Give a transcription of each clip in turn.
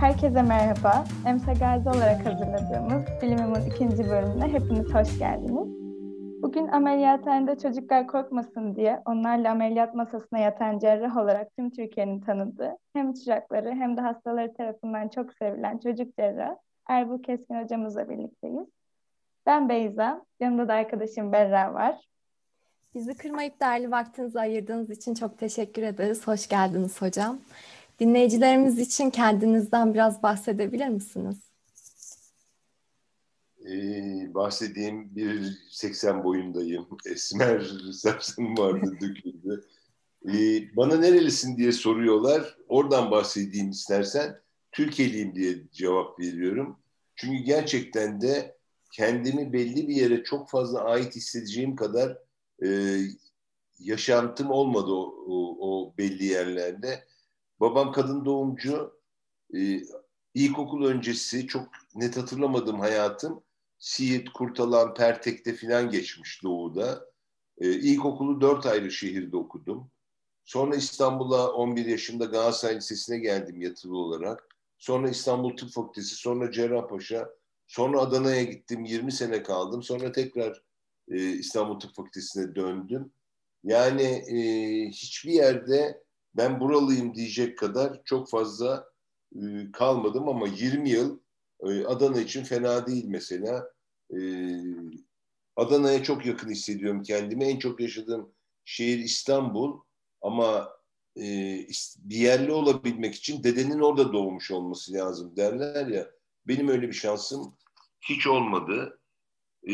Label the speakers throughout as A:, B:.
A: Herkese merhaba. Emse Gazi olarak hazırladığımız Bilimim'in ikinci bölümüne hepiniz hoş geldiniz. Bugün ameliyathanede çocuklar korkmasın diye onlarla ameliyat masasına yatan cerrah olarak tüm Türkiye'nin tanıdığı hem çırakları hem de hastaları tarafından çok sevilen çocuk cerrah Erbu Keskin hocamızla birlikteyiz. Ben Beyza, yanımda da arkadaşım Berra var.
B: Bizi kırmayıp değerli vaktinizi ayırdığınız için çok teşekkür ederiz. Hoş geldiniz hocam. Dinleyicilerimiz için kendinizden biraz bahsedebilir misiniz?
C: Ee, bahsedeyim 1.80 boyundayım. Esmer saçım vardı döküldü. Ee, bana nerelisin diye soruyorlar. Oradan bahsedeyim istersen. Türkiye'liyim diye cevap veriyorum. Çünkü gerçekten de kendimi belli bir yere çok fazla ait hissedeceğim kadar e, yaşantım olmadı o, o, o belli yerlerde. Babam kadın doğumcu. E, ilkokul öncesi çok net hatırlamadığım hayatım Siirt, Kurtalan, Pertek'te filan geçmiş doğuda. E, ilkokulu dört ayrı şehirde okudum. Sonra İstanbul'a 11 yaşında Galatasaray Lisesi'ne geldim yatılı olarak. Sonra İstanbul Tıp Fakültesi, sonra Cerrahpaşa, sonra Adana'ya gittim 20 sene kaldım. Sonra tekrar e, İstanbul Tıp Fakültesi'ne döndüm. Yani e, hiçbir yerde ben buralıyım diyecek kadar çok fazla e, kalmadım ama 20 yıl e, Adana için fena değil mesela. E, Adana'ya çok yakın hissediyorum kendimi. En çok yaşadığım şehir İstanbul ama bir yerli olabilmek için dedenin orada doğmuş olması lazım derler ya. Benim öyle bir şansım hiç olmadı. Ee,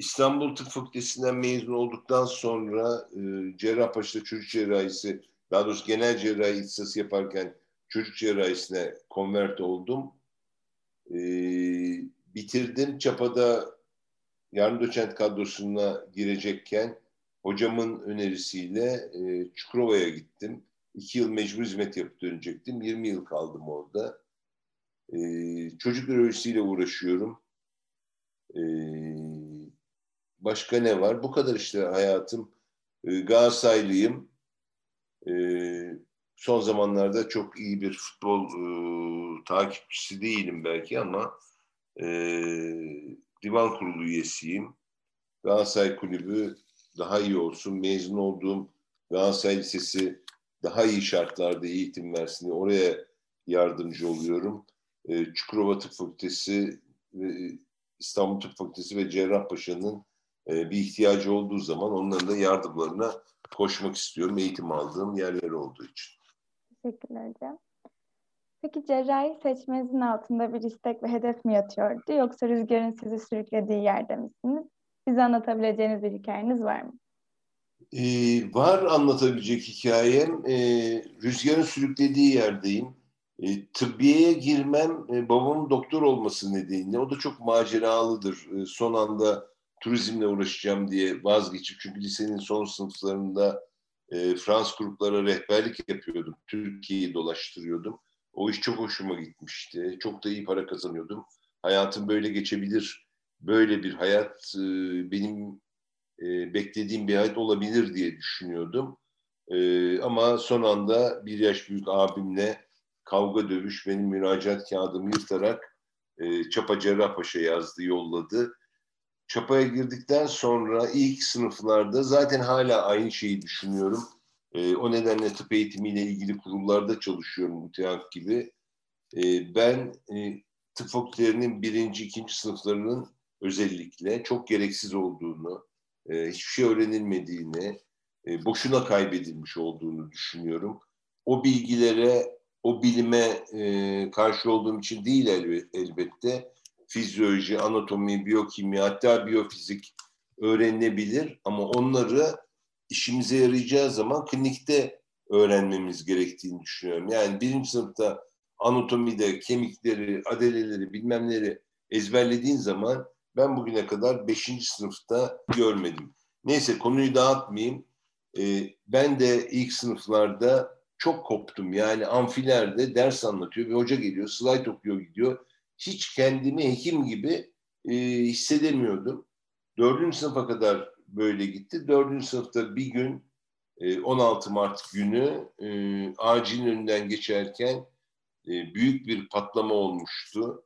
C: İstanbul Tıp Fakültesinden mezun olduktan sonra e, Cerrahpaşa'da çocuk cerrahisi, daha doğrusu genel cerrahi ihtisası yaparken çocuk cerrahisine konvert oldum. E, bitirdim. Çapa'da yarın doçent kadrosuna girecekken hocamın önerisiyle e, Çukurova'ya gittim. İki yıl mecbur hizmet yapıp dönecektim. 20 yıl kaldım orada. E, çocuk nörolojisiyle uğraşıyorum. E, başka ne var? Bu kadar işte hayatım. E, Galatasaraylıyım. E, son zamanlarda çok iyi bir futbol e, takipçisi değilim belki ama e, divan kurulu üyesiyim. Galatasaray Kulübü daha iyi olsun. Mezun olduğum Galatasaray Lisesi daha iyi şartlarda eğitim versin diye oraya yardımcı oluyorum. E, Çukurova Tıp Fakültesi, e, İstanbul Tıp Fakültesi ve Cerrahpaşa'nın e, bir ihtiyacı olduğu zaman onların da yardımlarına koşmak istiyorum. Eğitim aldığım yerler olduğu için.
A: Teşekkürler hocam. Peki cerrahi seçmenizin altında bir istek ve hedef mi yatıyordu yoksa rüzgarın sizi sürüklediği yerde misiniz? Bize anlatabileceğiniz bir hikayeniz var mı?
C: Ee, var anlatabilecek hikayem. Ee, rüzgarın sürüklediği yerdeyim. Ee, tıbbiyeye girmem e, babamın doktor olması nedeniyle. O da çok maceralıdır. Ee, son anda turizmle uğraşacağım diye vazgeçip. Çünkü lisenin son sınıflarında e, Frans gruplara rehberlik yapıyordum. Türkiye'yi dolaştırıyordum. O iş çok hoşuma gitmişti. Çok da iyi para kazanıyordum. Hayatım böyle geçebilir böyle bir hayat e, benim e, beklediğim bir hayat olabilir diye düşünüyordum. E, ama son anda bir yaş büyük abimle kavga dövüş benim müracaat kağıdımı yırtarak e, Çapa Cerrahpaşa yazdı, yolladı. Çapa'ya girdikten sonra ilk sınıflarda zaten hala aynı şeyi düşünüyorum. E, o nedenle tıp eğitimiyle ilgili kurullarda çalışıyorum müteahhit gibi. E, ben e, tıp fakültelerinin birinci, ikinci sınıflarının özellikle çok gereksiz olduğunu, e, hiçbir şey öğrenilmediğini, e, boşuna kaybedilmiş olduğunu düşünüyorum. O bilgilere, o bilime e, karşı olduğum için değil elbette. Fizyoloji, anatomi, biyokimya, hatta biyofizik öğrenilebilir ama onları işimize yarayacağı zaman klinikte öğrenmemiz gerektiğini düşünüyorum. Yani birinci sınıfta anatomide kemikleri, adeleleri, bilmemleri ezberlediğin zaman ben bugüne kadar 5. sınıfta görmedim. Neyse konuyu dağıtmayayım. Ee, ben de ilk sınıflarda çok koptum. Yani amfilerde ders anlatıyor bir hoca geliyor, slide okuyor gidiyor. Hiç kendimi hekim gibi e, hissedemiyordum. Dördüncü sınıfa kadar böyle gitti. Dördüncü sınıfta bir gün 16 Mart günü acilin önünden geçerken büyük bir patlama olmuştu.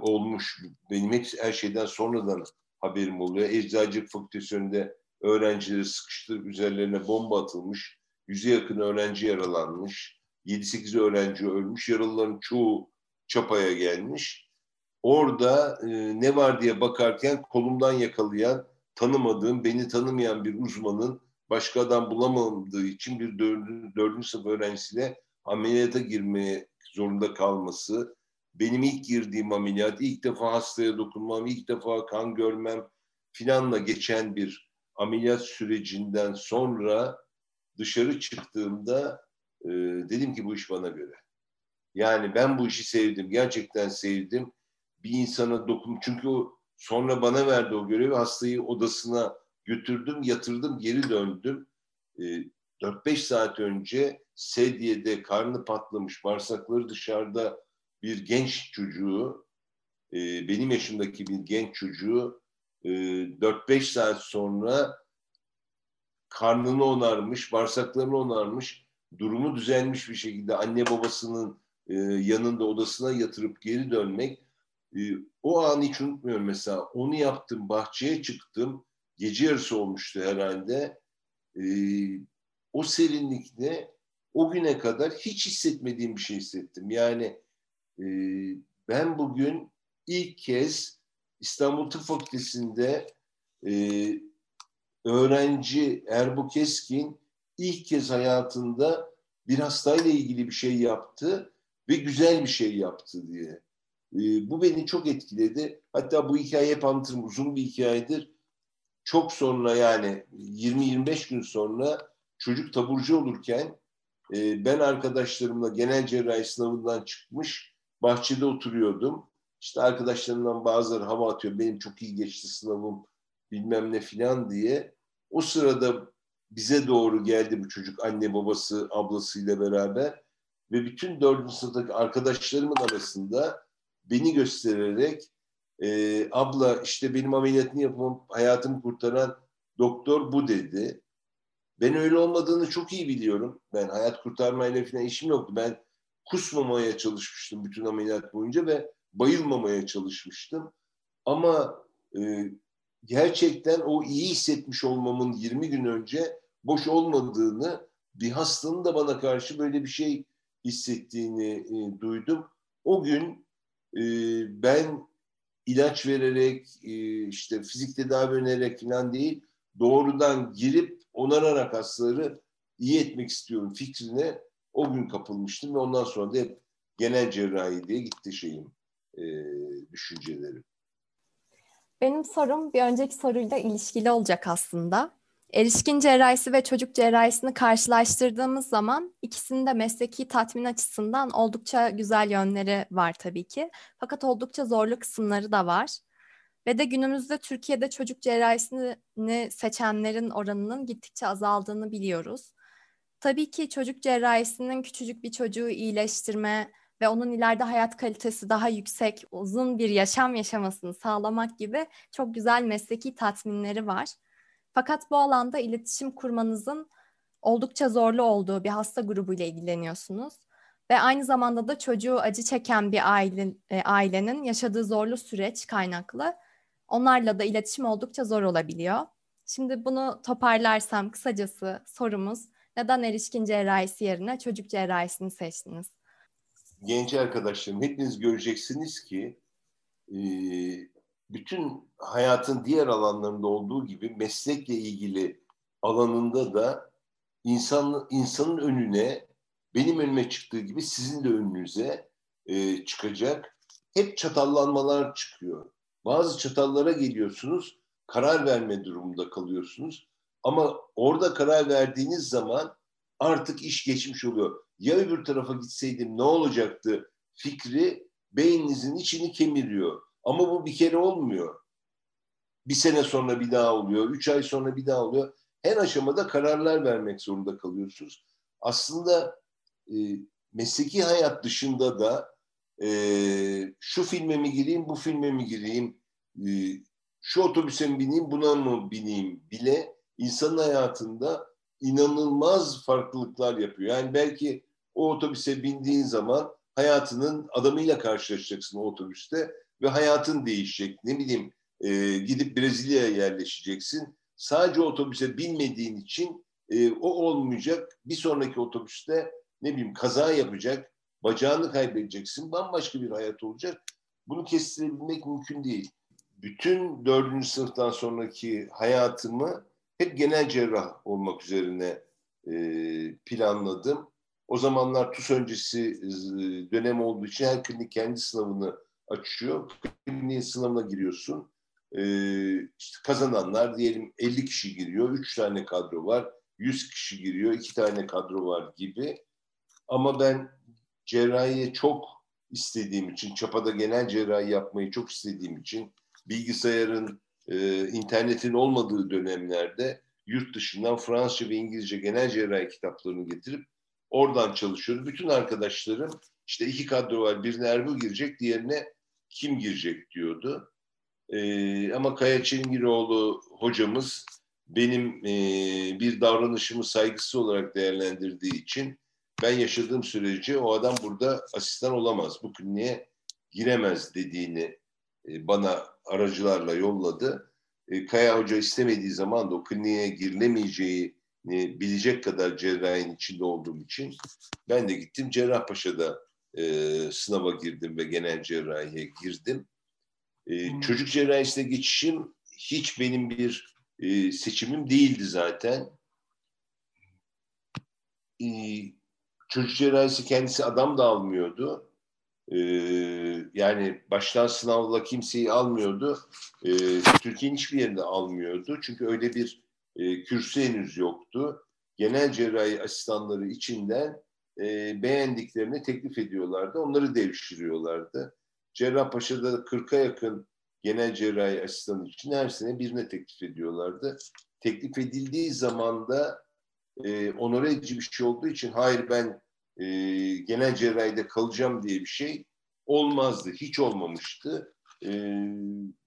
C: Olmuş. Benim hep her şeyden sonradan haberim oluyor. Eczacılık fakültesi önünde öğrencileri sıkıştırıp üzerlerine bomba atılmış. Yüze yakın öğrenci yaralanmış. 7-8 öğrenci ölmüş. Yaralıların çoğu çapaya gelmiş. Orada e, ne var diye bakarken kolumdan yakalayan, tanımadığım, beni tanımayan bir uzmanın başka adam bulamadığı için bir dördüncü, dördüncü sınıf öğrencisiyle ameliyata girmeye zorunda kalması, benim ilk girdiğim ameliyat, ilk defa hastaya dokunmam, ilk defa kan görmem filanla geçen bir ameliyat sürecinden sonra dışarı çıktığımda e, dedim ki bu iş bana göre. Yani ben bu işi sevdim, gerçekten sevdim. Bir insana dokun çünkü o sonra bana verdi o görevi. Hastayı odasına götürdüm, yatırdım, geri döndüm. E, 4-5 saat önce sedyede karnı patlamış, bağırsakları dışarıda bir genç çocuğu, e, benim yaşımdaki bir genç çocuğu e, 4-5 saat sonra karnını onarmış, bağırsaklarını onarmış, durumu düzelmiş bir şekilde anne babasının e, yanında odasına yatırıp geri dönmek e, o an hiç unutmuyorum. Mesela onu yaptım bahçeye çıktım gece yarısı olmuştu herhalde. E, o serinlikte o güne kadar hiç hissetmediğim bir şey hissettim. Yani e, ben bugün ilk kez İstanbul Tıp Fakültesi'nde e, öğrenci Erbu Keskin ilk kez hayatında bir hastayla ilgili bir şey yaptı ve güzel bir şey yaptı diye. E, bu beni çok etkiledi. Hatta bu hikaye hep anlatırım. Uzun bir hikayedir. Çok sonra yani 20-25 gün sonra çocuk taburcu olurken e, ben arkadaşlarımla genel cerrahi sınavından çıkmış bahçede oturuyordum. İşte arkadaşlarımdan bazıları hava atıyor. Benim çok iyi geçti sınavım bilmem ne filan diye. O sırada bize doğru geldi bu çocuk anne babası ablasıyla beraber ve bütün dördüncü sınıftaki arkadaşlarımın arasında beni göstererek e, abla işte benim ameliyatını yapmam hayatımı kurtaran doktor bu dedi. Ben öyle olmadığını çok iyi biliyorum. Ben hayat kurtarmayla falan işim yoktu. Ben kusmamaya çalışmıştım bütün ameliyat boyunca ve bayılmamaya çalışmıştım. Ama e, gerçekten o iyi hissetmiş olmamın 20 gün önce boş olmadığını, bir hastanın da bana karşı böyle bir şey hissettiğini e, duydum. O gün e, ben ilaç vererek, e, işte fizik tedavi önererek falan değil, doğrudan girip onararak hastaları iyi etmek istiyorum fikrine o gün kapılmıştım ve ondan sonra da hep genel cerrahi diye gitti şeyim, e, düşüncelerim.
B: Benim sorum bir önceki soruyla ilişkili olacak aslında. Erişkin cerrahisi ve çocuk cerrahisini karşılaştırdığımız zaman ikisinin de mesleki tatmin açısından oldukça güzel yönleri var tabii ki. Fakat oldukça zorlu kısımları da var. Ve de günümüzde Türkiye'de çocuk cerrahisini seçenlerin oranının gittikçe azaldığını biliyoruz. Tabii ki çocuk cerrahisinin küçücük bir çocuğu iyileştirme ve onun ileride hayat kalitesi daha yüksek, uzun bir yaşam yaşamasını sağlamak gibi çok güzel mesleki tatminleri var. Fakat bu alanda iletişim kurmanızın oldukça zorlu olduğu bir hasta grubuyla ilgileniyorsunuz. Ve aynı zamanda da çocuğu acı çeken bir aile, e, ailenin yaşadığı zorlu süreç kaynaklı onlarla da iletişim oldukça zor olabiliyor. Şimdi bunu toparlarsam kısacası sorumuz neden erişkin cerrahisi yerine çocuk cerrahisini seçtiniz?
C: Genç arkadaşlarım hepiniz göreceksiniz ki e, bütün hayatın diğer alanlarında olduğu gibi meslekle ilgili alanında da insan insanın önüne benim önüme çıktığı gibi sizin de önünüze e, çıkacak hep çatallanmalar çıkıyor. Bazı çatallara geliyorsunuz, karar verme durumunda kalıyorsunuz. Ama orada karar verdiğiniz zaman artık iş geçmiş oluyor. Ya öbür tarafa gitseydim ne olacaktı fikri beyninizin içini kemiriyor. Ama bu bir kere olmuyor. Bir sene sonra bir daha oluyor, üç ay sonra bir daha oluyor. Her aşamada kararlar vermek zorunda kalıyorsunuz. Aslında e, mesleki hayat dışında da e, şu filme mi gireyim, bu filme mi gireyim, e, şu otobüse mi bineyim, buna mı bineyim bile insanın hayatında inanılmaz farklılıklar yapıyor. Yani belki o otobüse bindiğin zaman hayatının adamıyla karşılaşacaksın o otobüste ve hayatın değişecek. Ne bileyim e, gidip Brezilya'ya yerleşeceksin. Sadece otobüse binmediğin için e, o olmayacak. Bir sonraki otobüste ne bileyim kaza yapacak, bacağını kaybedeceksin. Bambaşka bir hayat olacak. Bunu kestirebilmek mümkün değil. Bütün dördüncü sınıftan sonraki hayatımı hep genel cerrah olmak üzerine e, planladım. O zamanlar TUS öncesi e, dönem olduğu için her klinik kendi sınavını açıyor. Kliniğin sınavına giriyorsun. Ee, işte kazananlar diyelim 50 kişi giriyor, 3 tane kadro var, 100 kişi giriyor, 2 tane kadro var gibi. Ama ben cerrahiye çok istediğim için, çapada genel cerrahi yapmayı çok istediğim için bilgisayarın, e, internetin olmadığı dönemlerde yurt dışından Fransızca ve İngilizce genel cerrahi kitaplarını getirip oradan çalışıyoruz. Bütün arkadaşlarım işte iki kadro var, birine Erbil girecek, diğerine kim girecek diyordu. E, ama Kaya Çengiroğlu hocamız benim e, bir davranışımı saygısı olarak değerlendirdiği için ben yaşadığım sürece o adam burada asistan olamaz, bu kliniğe giremez dediğini e, bana aracılarla yolladı. E, Kaya Hoca istemediği zaman da o kliniğe girilemeyeceği bilecek kadar cerrahinin içinde olduğum için ben de gittim Cerrahpaşa'da e, sınava girdim ve genel cerrahiye girdim. E, hmm. Çocuk cerrahisine geçişim hiç benim bir e, seçimim değildi zaten. E, çocuk cerrahisi kendisi adam da almıyordu. E, yani baştan sınavla kimseyi almıyordu. E, Türkiye'nin hiçbir yerinde almıyordu. Çünkü öyle bir e, kürsü henüz yoktu. Genel cerrahi asistanları içinden e, beğendiklerini teklif ediyorlardı. Onları devşiriyorlardı. Cerrahpaşa'da 40'a yakın genel cerrahi asistanı için her sene birine teklif ediyorlardı. Teklif edildiği zaman da e, onore edici bir şey olduğu için hayır ben e, genel cerrahide kalacağım diye bir şey olmazdı. Hiç olmamıştı. E,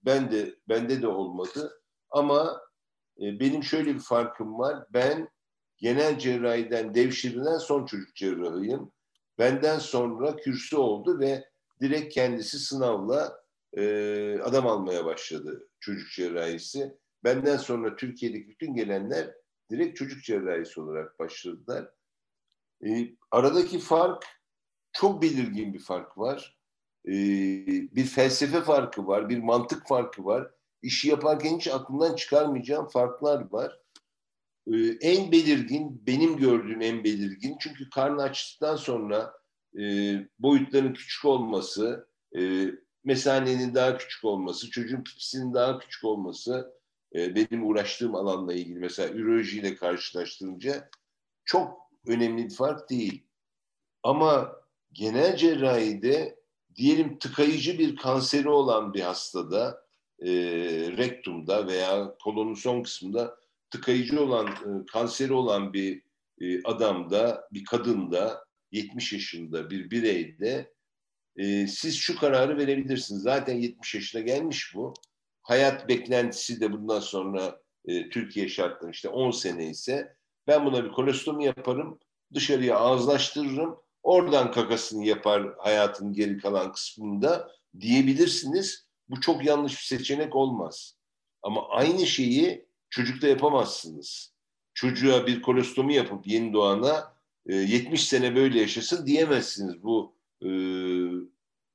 C: ben de bende de olmadı. Ama e, benim şöyle bir farkım var. Ben genel cerrahiden devşirilen son çocuk cerrahıyım. Benden sonra kürsü oldu ve direkt kendisi sınavla e, adam almaya başladı çocuk cerrahisi. Benden sonra Türkiye'deki bütün gelenler direkt çocuk cerrahisi olarak başladılar. E, aradaki fark çok belirgin bir fark var. E, bir felsefe farkı var, bir mantık farkı var. İşi yaparken hiç aklımdan çıkarmayacağım farklar var. Ee, en belirgin, benim gördüğüm en belirgin. Çünkü karnı açtıktan sonra e, boyutların küçük olması, e, mesanenin daha küçük olması, çocuğun pipisinin daha küçük olması e, benim uğraştığım alanla ilgili mesela ürolojiyle karşılaştırınca çok önemli bir fark değil. Ama genel cerrahide diyelim tıkayıcı bir kanseri olan bir hastada e, rektumda veya kolonun son kısmında tıkayıcı olan, e, kanseri olan bir e, adamda, bir kadında, 70 yaşında bir bireyde e, siz şu kararı verebilirsiniz. Zaten 70 yaşına gelmiş bu. Hayat beklentisi de bundan sonra Türkiye şartları işte 10 sene ise ben buna bir kolostomi yaparım, dışarıya ağızlaştırırım, oradan kakasını yapar hayatın geri kalan kısmında diyebilirsiniz. Bu çok yanlış bir seçenek olmaz. Ama aynı şeyi çocukta yapamazsınız. Çocuğa bir kolostomi yapıp yeni doğana e, 70 sene böyle yaşasın diyemezsiniz. Bu e,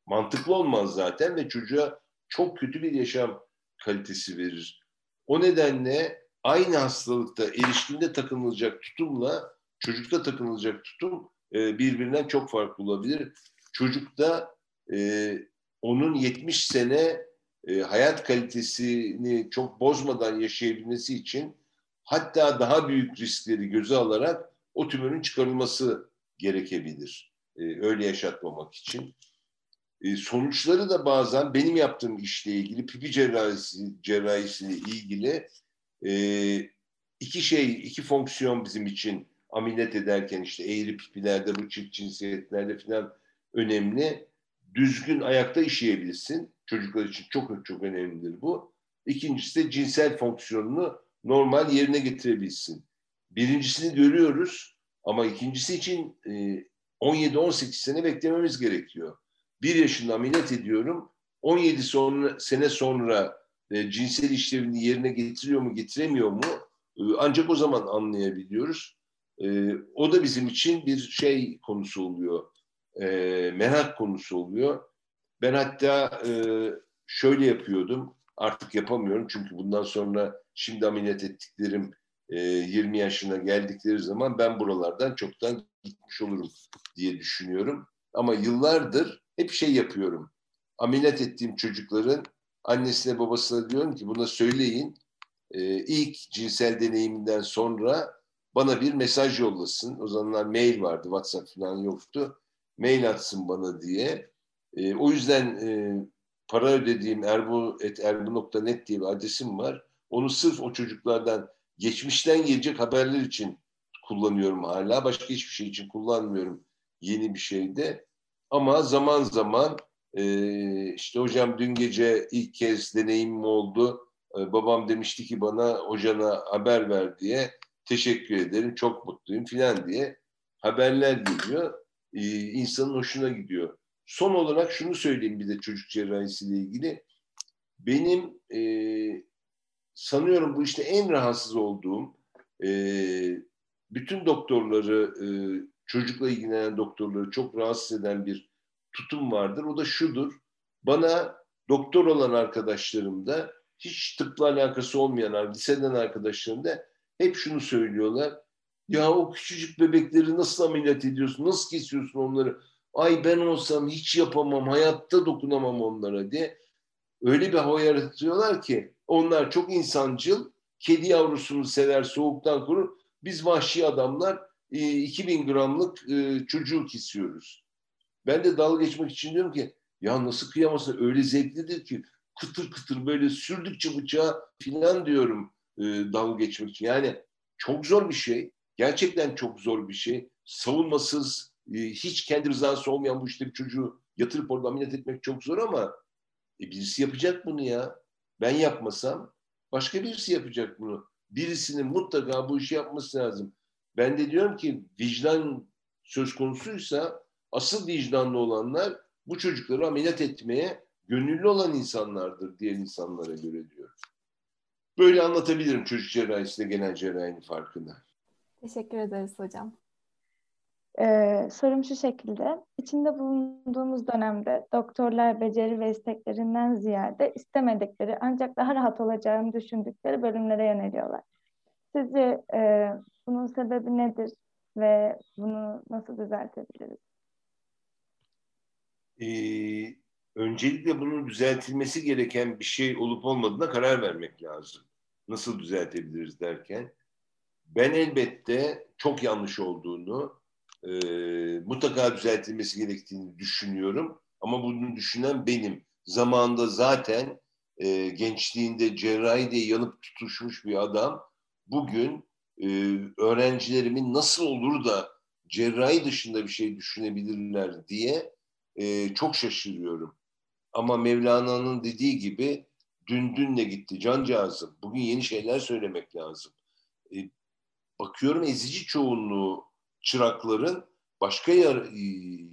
C: mantıklı olmaz zaten ve çocuğa çok kötü bir yaşam kalitesi verir. O nedenle aynı hastalıkta erişkinde takınılacak tutumla çocukta takınılacak tutum e, birbirinden çok farklı olabilir. Çocukta e, onun 70 sene e, hayat kalitesini çok bozmadan yaşayabilmesi için hatta daha büyük riskleri göze alarak o tümörün çıkarılması gerekebilir. E, öyle yaşatmamak için. E, sonuçları da bazen benim yaptığım işle ilgili, pipi cerrahisi, cerrahisiyle ilgili e, iki şey, iki fonksiyon bizim için ameliyat ederken işte eğri pipilerde, bu çift cinsiyetlerde falan önemli. Düzgün ayakta işleyebilirsin Çocuklar için çok çok önemlidir bu. İkincisi de cinsel fonksiyonunu normal yerine getirebilsin. birincisini görüyoruz ama ikincisi için 17-18 sene beklememiz gerekiyor. Bir yaşında ameliyat ediyorum. 17 sonra, sene sonra e, cinsel işlevini yerine getiriyor mu getiremiyor mu e, ancak o zaman anlayabiliyoruz. E, o da bizim için bir şey konusu oluyor. E, merak konusu oluyor. Ben hatta e, şöyle yapıyordum. Artık yapamıyorum çünkü bundan sonra şimdi ameliyat ettiklerim e, 20 yaşına geldikleri zaman ben buralardan çoktan gitmiş olurum diye düşünüyorum. Ama yıllardır hep şey yapıyorum. Ameliyat ettiğim çocukların annesine babasına diyorum ki buna söyleyin. E, ilk cinsel deneyiminden sonra bana bir mesaj yollasın. O zamanlar mail vardı, WhatsApp falan yoktu. Mail atsın bana diye. E, o yüzden e, para ödediğim erbu.erbu.net diye bir adresim var. Onu sırf o çocuklardan geçmişten gelecek haberler için kullanıyorum hala. Başka hiçbir şey için kullanmıyorum yeni bir şeyde. Ama zaman zaman e, işte hocam dün gece ilk kez deneyimim oldu. E, babam demişti ki bana hocana haber ver diye teşekkür ederim çok mutluyum filan diye haberler geliyor. E, insanın hoşuna gidiyor. Son olarak şunu söyleyeyim bir de çocuk cerrahisiyle ilgili. Benim e, sanıyorum bu işte en rahatsız olduğum e, bütün doktorları e, çocukla ilgilenen doktorları çok rahatsız eden bir tutum vardır. O da şudur. Bana doktor olan arkadaşlarım da hiç tıpla alakası olmayan liseden arkadaşlarım da hep şunu söylüyorlar. Ya o küçücük bebekleri nasıl ameliyat ediyorsun? Nasıl kesiyorsun onları? Ay ben olsam hiç yapamam, hayatta dokunamam onlara diye. Öyle bir hava yaratıyorlar ki onlar çok insancıl, kedi yavrusunu sever, soğuktan korur. Biz vahşi adamlar 2000 e, gramlık e, çocuğu kesiyoruz. Ben de dalga geçmek için diyorum ki ya nasıl kıyamasın öyle zevklidir ki kıtır kıtır böyle sürdükçe bıçağı filan diyorum e, dalga geçmek için. Yani çok zor bir şey. Gerçekten çok zor bir şey. Savunmasız, e, hiç kendi rızası olmayan bu işte bir çocuğu yatırıp orada ameliyat etmek çok zor ama e, birisi yapacak bunu ya. Ben yapmasam başka birisi yapacak bunu. Birisinin mutlaka bu işi yapması lazım. Ben de diyorum ki vicdan söz konusuysa asıl vicdanlı olanlar bu çocukları ameliyat etmeye gönüllü olan insanlardır diğer insanlara göre diyor. Böyle anlatabilirim çocuk cerrahisiyle genel cerrahinin farkını.
B: Teşekkür ederiz hocam.
A: Ee, sorum şu şekilde. İçinde bulunduğumuz dönemde doktorlar beceri ve isteklerinden ziyade istemedikleri ancak daha rahat olacağını düşündükleri bölümlere yöneliyorlar. Sizce e, bunun sebebi nedir ve bunu nasıl düzeltebiliriz?
C: Ee, öncelikle bunun düzeltilmesi gereken bir şey olup olmadığına karar vermek lazım. Nasıl düzeltebiliriz derken. Ben elbette çok yanlış olduğunu, e, mutlaka düzeltilmesi gerektiğini düşünüyorum. Ama bunu düşünen benim. Zamanında zaten e, gençliğinde cerrahi diye yanıp tutuşmuş bir adam bugün e, öğrencilerimin nasıl olur da cerrahi dışında bir şey düşünebilirler diye e, çok şaşırıyorum. Ama Mevlana'nın dediği gibi dün dünle gitti cancağızım. Bugün yeni şeyler söylemek lazım. E, bakıyorum ezici çoğunluğu çırakların başka yer, e,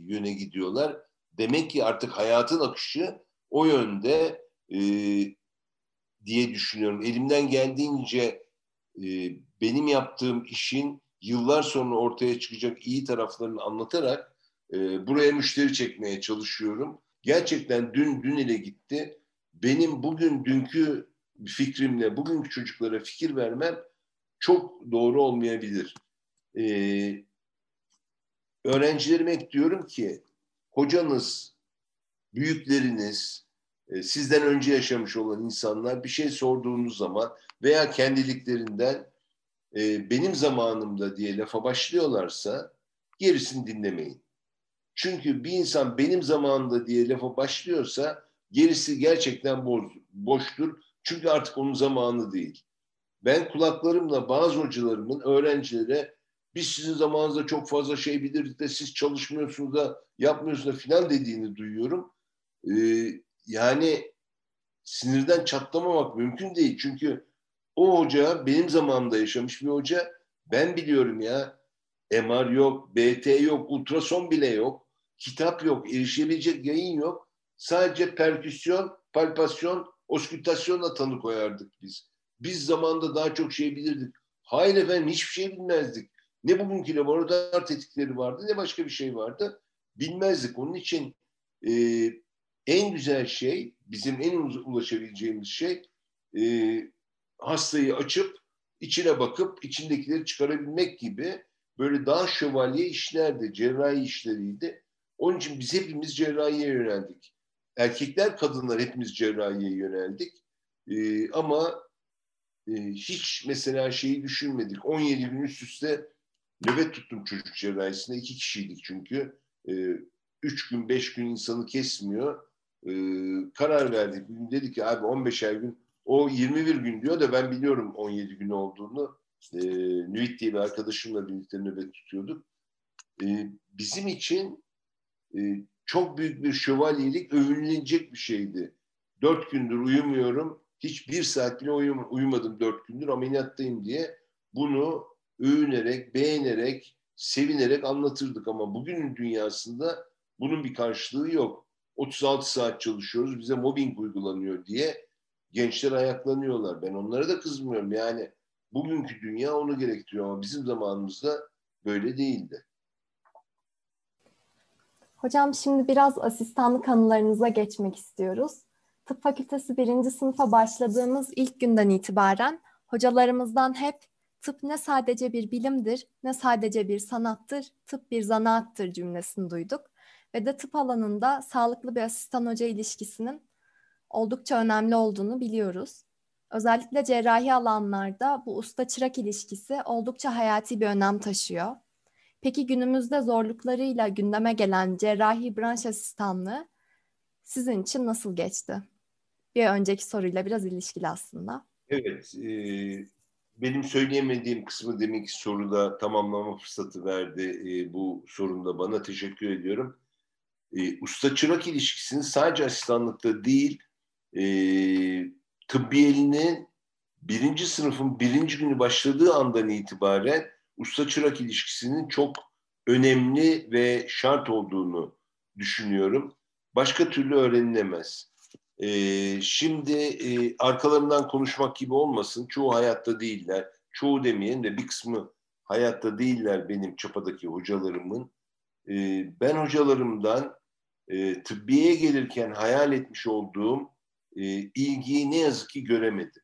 C: yöne gidiyorlar. Demek ki artık hayatın akışı o yönde e, diye düşünüyorum. Elimden geldiğince e, benim yaptığım işin yıllar sonra ortaya çıkacak iyi taraflarını anlatarak e, buraya müşteri çekmeye çalışıyorum. Gerçekten dün dün ile gitti. Benim bugün dünkü fikrimle bugünkü çocuklara fikir vermem çok doğru olmayabilir. Ee, öğrencilerime diyorum ki hocanız, büyükleriniz, e, sizden önce yaşamış olan insanlar bir şey sorduğunuz zaman veya kendiliklerinden e, benim zamanımda diye lafa başlıyorlarsa gerisini dinlemeyin. Çünkü bir insan benim zamanımda diye lafa başlıyorsa gerisi gerçekten boş, boştur. Çünkü artık onun zamanı değil. Ben kulaklarımla bazı hocalarımın öğrencilere biz sizin zamanınızda çok fazla şey bilirdik de siz çalışmıyorsunuz da yapmıyorsunuz da filan dediğini duyuyorum. Ee, yani sinirden çatlamamak mümkün değil. Çünkü o hoca benim zamanımda yaşamış bir hoca Ben biliyorum ya MR yok, BT yok, ultrason bile yok, kitap yok, erişebilecek yayın yok. Sadece perküsyon, palpasyon, oskültasyonla tanı koyardık biz. Biz zamanda daha çok şey bilirdik. Hayır efendim hiçbir şey bilmezdik. Ne bugünkü laboratuvar tetikleri vardı ne başka bir şey vardı. Bilmezdik. Onun için e, en güzel şey, bizim en ulaşabileceğimiz şey e, hastayı açıp içine bakıp içindekileri çıkarabilmek gibi böyle daha şövalye işlerdi, cerrahi işleriydi. Onun için biz hepimiz cerrahiye yöneldik. Erkekler, kadınlar hepimiz cerrahiye yöneldik. Ee, ama e, hiç mesela şeyi düşünmedik. 17 gün üst üste nöbet tuttum çocuk cerrahisinde. iki kişiydik çünkü. Ee, üç gün, beş gün insanı kesmiyor. Ee, karar verdik. Bugün dedik ki abi 15'er gün o 21 gün diyor da ben biliyorum 17 gün olduğunu. E, Nüvit diye bir arkadaşımla birlikte nöbet tutuyorduk. E, bizim için e, çok büyük bir şövalyelik övünülecek bir şeydi. Dört gündür uyumuyorum. Hiç bir saat bile uyum, uyumadım dört gündür ameliyattayım diye. Bunu övünerek, beğenerek, sevinerek anlatırdık. Ama bugünün dünyasında bunun bir karşılığı yok. 36 saat çalışıyoruz, bize mobbing uygulanıyor diye gençler ayaklanıyorlar. Ben onlara da kızmıyorum. Yani bugünkü dünya onu gerektiriyor ama bizim zamanımızda böyle değildi.
B: Hocam şimdi biraz asistanlık anılarınıza geçmek istiyoruz. Tıp fakültesi birinci sınıfa başladığımız ilk günden itibaren hocalarımızdan hep tıp ne sadece bir bilimdir, ne sadece bir sanattır, tıp bir zanaattır cümlesini duyduk. Ve de tıp alanında sağlıklı bir asistan hoca ilişkisinin oldukça önemli olduğunu biliyoruz. Özellikle cerrahi alanlarda bu usta çırak ilişkisi oldukça hayati bir önem taşıyor. Peki günümüzde zorluklarıyla gündeme gelen cerrahi branş asistanlığı sizin için nasıl geçti? Bir önceki soruyla biraz ilişkili aslında.
C: Evet, e, benim söyleyemediğim kısmı deminki soruda tamamlama fırsatı verdi e, bu sorunda bana. Teşekkür ediyorum. E, usta çırak ilişkisini sadece asistanlıkta değil, e, tıbbiyelinin birinci sınıfın birinci günü başladığı andan itibaren usta çırak ilişkisinin çok önemli ve şart olduğunu düşünüyorum. Başka türlü öğrenilemez. Ee, şimdi e, arkalarından konuşmak gibi olmasın. Çoğu hayatta değiller. Çoğu demeyen de bir kısmı hayatta değiller benim çapadaki hocalarımın. Ee, ben hocalarımdan e, tıbbiyeye gelirken hayal etmiş olduğum e, ilgiyi ne yazık ki göremedim.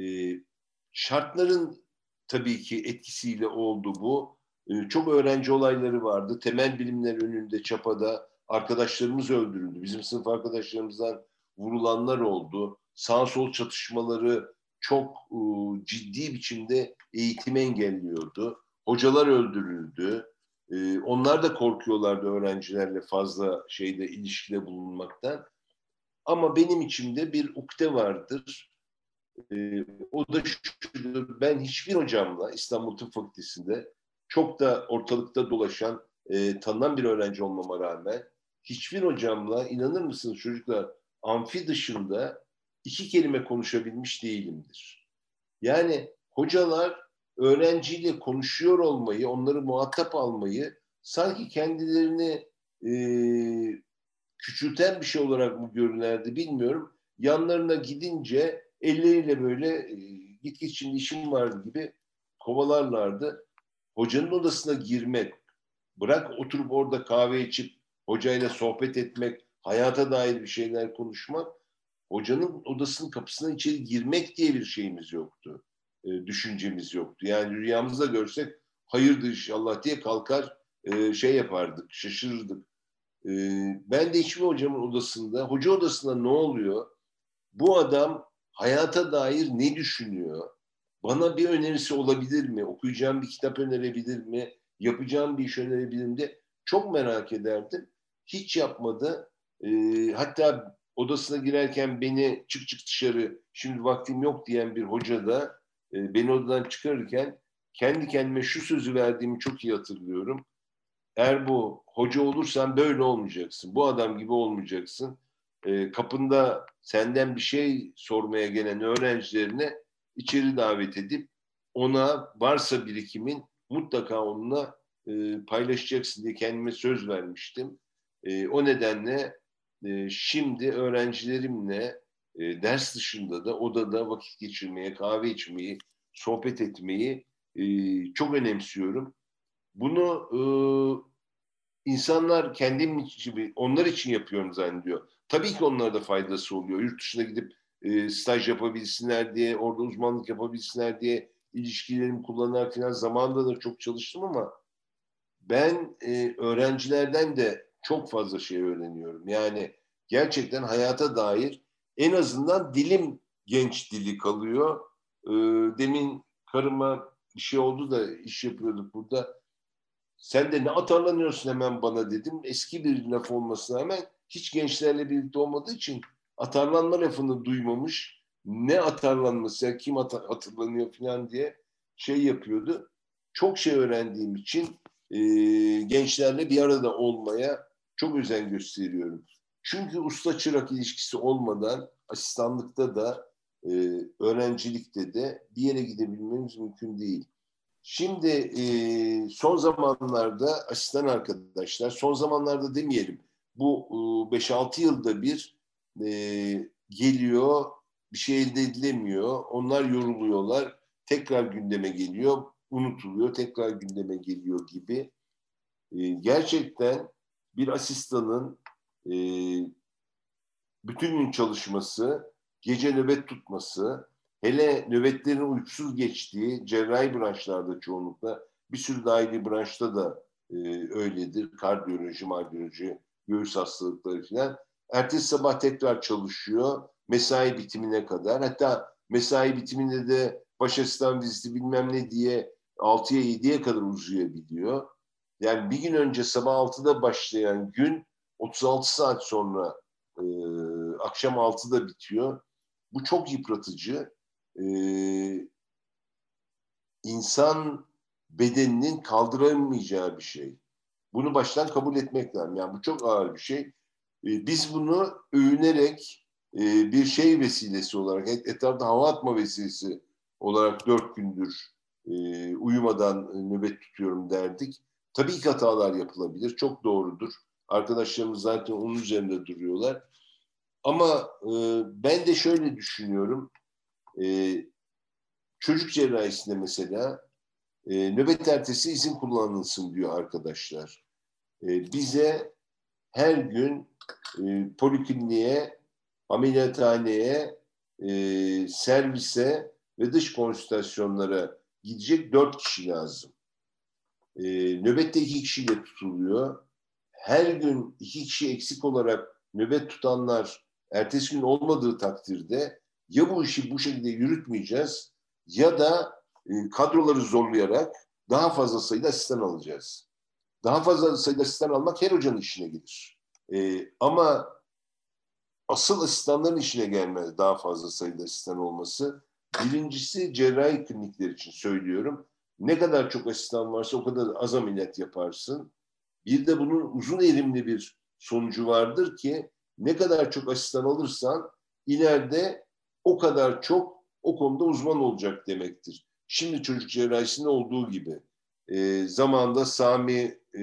C: E, şartların tabii ki etkisiyle oldu bu. E, çok öğrenci olayları vardı. Temel bilimler önünde çapada arkadaşlarımız öldürüldü. Bizim sınıf arkadaşlarımızdan vurulanlar oldu. Sağ sol çatışmaları çok e, ciddi biçimde eğitimi engelliyordu. Hocalar öldürüldü. E, onlar da korkuyorlardı öğrencilerle fazla şeyde ilişkide bulunmaktan. Ama benim içimde bir ukde vardır. E, o da şudur. Ben hiçbir hocamla İstanbul Tıp Fakültesi'nde çok da ortalıkta dolaşan, e, tanınan bir öğrenci olmama rağmen hiçbir hocamla inanır mısınız çocuklar amfi dışında iki kelime konuşabilmiş değilimdir. Yani hocalar öğrenciyle konuşuyor olmayı, onları muhatap almayı sanki kendilerini e, küçülten bir şey olarak mı görünerdi bilmiyorum. Yanlarına gidince elleriyle böyle e, git git şimdi işim var gibi kovalarlardı. Hocanın odasına girmek, bırak oturup orada kahve içip hocayla sohbet etmek, hayata dair bir şeyler konuşmak, hocanın odasının kapısından içeri girmek diye bir şeyimiz yoktu. E, düşüncemiz yoktu. Yani rüyamızda görsek hayırdır inşallah diye kalkar e, şey yapardık, şaşırırdık. E, ben de hiçbir hocamın odasında, hoca odasında ne oluyor? Bu adam hayata dair ne düşünüyor? Bana bir önerisi olabilir mi? Okuyacağım bir kitap önerebilir mi? Yapacağım bir iş önerebilir mi? De çok merak ederdim. Hiç yapmadı. E, hatta odasına girerken beni çık çık dışarı şimdi vaktim yok diyen bir hoca da e, beni odadan çıkarırken kendi kendime şu sözü verdiğimi çok iyi hatırlıyorum. Eğer bu hoca olursan böyle olmayacaksın. Bu adam gibi olmayacaksın. E, kapında senden bir şey sormaya gelen öğrencilerine içeri davet edip ona varsa birikimin mutlaka onunla e, paylaşacaksın diye kendime söz vermiştim. E, o nedenle e, şimdi öğrencilerimle e, ders dışında da odada vakit geçirmeye, kahve içmeyi, sohbet etmeyi e, çok önemsiyorum. Bunu e, insanlar kendim için, onlar için yapıyorum zannediyor. Tabii ki onlara da faydası oluyor. Yurt dışına gidip e, staj yapabilsinler diye, orada uzmanlık yapabilsinler diye ilişkilerimi kullanarak falan zamanında da çok çalıştım ama ben e, öğrencilerden de çok fazla şey öğreniyorum. Yani gerçekten hayata dair en azından dilim genç dili kalıyor. E, demin karıma bir şey oldu da iş yapıyorduk burada. Sen de ne atarlanıyorsun hemen bana dedim. Eski bir laf olmasına rağmen hiç gençlerle birlikte olmadığı için atarlanma lafını duymamış. Ne atarlanması, ya kim hatırlanıyor falan diye şey yapıyordu. Çok şey öğrendiğim için e, gençlerle bir arada olmaya çok özen gösteriyorum. Çünkü usta çırak ilişkisi olmadan asistanlıkta da e, öğrencilikte de bir yere gidebilmemiz mümkün değil. Şimdi e, son zamanlarda asistan arkadaşlar, son zamanlarda demeyelim, bu e, 5-6 yılda bir e, geliyor, bir şey elde edilemiyor, onlar yoruluyorlar, tekrar gündeme geliyor, unutuluyor, tekrar gündeme geliyor gibi. E, gerçekten bir asistanın e, bütün gün çalışması, gece nöbet tutması, hele nöbetlerin uykusuz geçtiği cerrahi branşlarda çoğunlukla, bir sürü dahili branşta da e, öyledir. Kardiyoloji, mardiyoloji, göğüs hastalıkları falan. Ertesi sabah tekrar çalışıyor, mesai bitimine kadar. Hatta mesai bitiminde de baş asistan viziti bilmem ne diye 6'ya 7'ye kadar uzayabiliyor. Yani bir gün önce sabah 6'da başlayan gün 36 saat sonra e, akşam 6'da bitiyor. Bu çok yıpratıcı. E, insan bedeninin kaldıramayacağı bir şey. Bunu baştan kabul etmek lazım. Yani bu çok ağır bir şey. E, biz bunu övünerek e, bir şey vesilesi olarak, etrafta hava atma vesilesi olarak dört gündür e, uyumadan nöbet tutuyorum derdik. Tabii ki hatalar yapılabilir. Çok doğrudur. Arkadaşlarımız zaten onun üzerinde duruyorlar. Ama e, ben de şöyle düşünüyorum. E, çocuk cerrahisinde mesela e, nöbet ertesi izin kullanılsın diyor arkadaşlar. E, bize her gün e, polikliniğe, ameliyathaneye, e, servise ve dış konsültasyonlara gidecek dört kişi lazım. E, nöbette iki kişiyle tutuluyor. Her gün iki kişi eksik olarak nöbet tutanlar ertesi gün olmadığı takdirde ya bu işi bu şekilde yürütmeyeceğiz ya da e, kadroları zorlayarak daha fazla sayıda asistan alacağız. Daha fazla sayıda asistan almak her hocanın işine gelir. E, ama asıl asistanların işine gelmez daha fazla sayıda asistan olması. Birincisi cerrahi klinikler için söylüyorum. Ne kadar çok asistan varsa o kadar az ameliyat yaparsın. Bir de bunun uzun erimli bir sonucu vardır ki ne kadar çok asistan alırsan ileride o kadar çok o konuda uzman olacak demektir. Şimdi çocuk cerrahisinde olduğu gibi e, zamanda Sami e,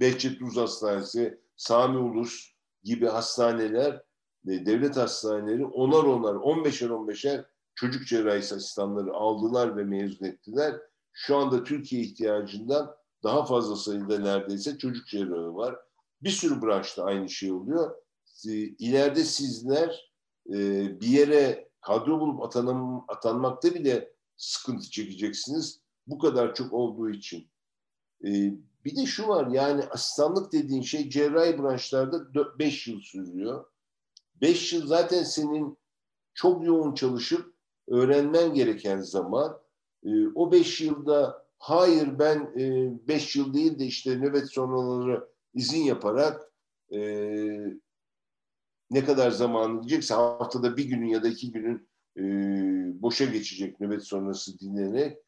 C: Behçet Uz Hastanesi, Sami Ulus gibi hastaneler devlet hastaneleri onar onar, on beşer on beşer çocuk cerrahisi asistanları aldılar ve mezun ettiler. Şu anda Türkiye ihtiyacından daha fazla sayıda neredeyse çocuk cerrahı var. Bir sürü branşta aynı şey oluyor. İleride sizler e, bir yere kadro bulup atanım, atanmakta bile sıkıntı çekeceksiniz. Bu kadar çok olduğu için. E, bir de şu var yani asistanlık dediğin şey cerrahi branşlarda 5 yıl sürüyor. 5 yıl zaten senin çok yoğun çalışıp öğrenmen gereken zaman. E, o 5 yılda hayır ben 5 e, yıl değil de işte nöbet sonraları izin yaparak e, ne kadar zaman gidecekse haftada bir günün ya da iki günün e, boşa geçecek nöbet sonrası dinlenerek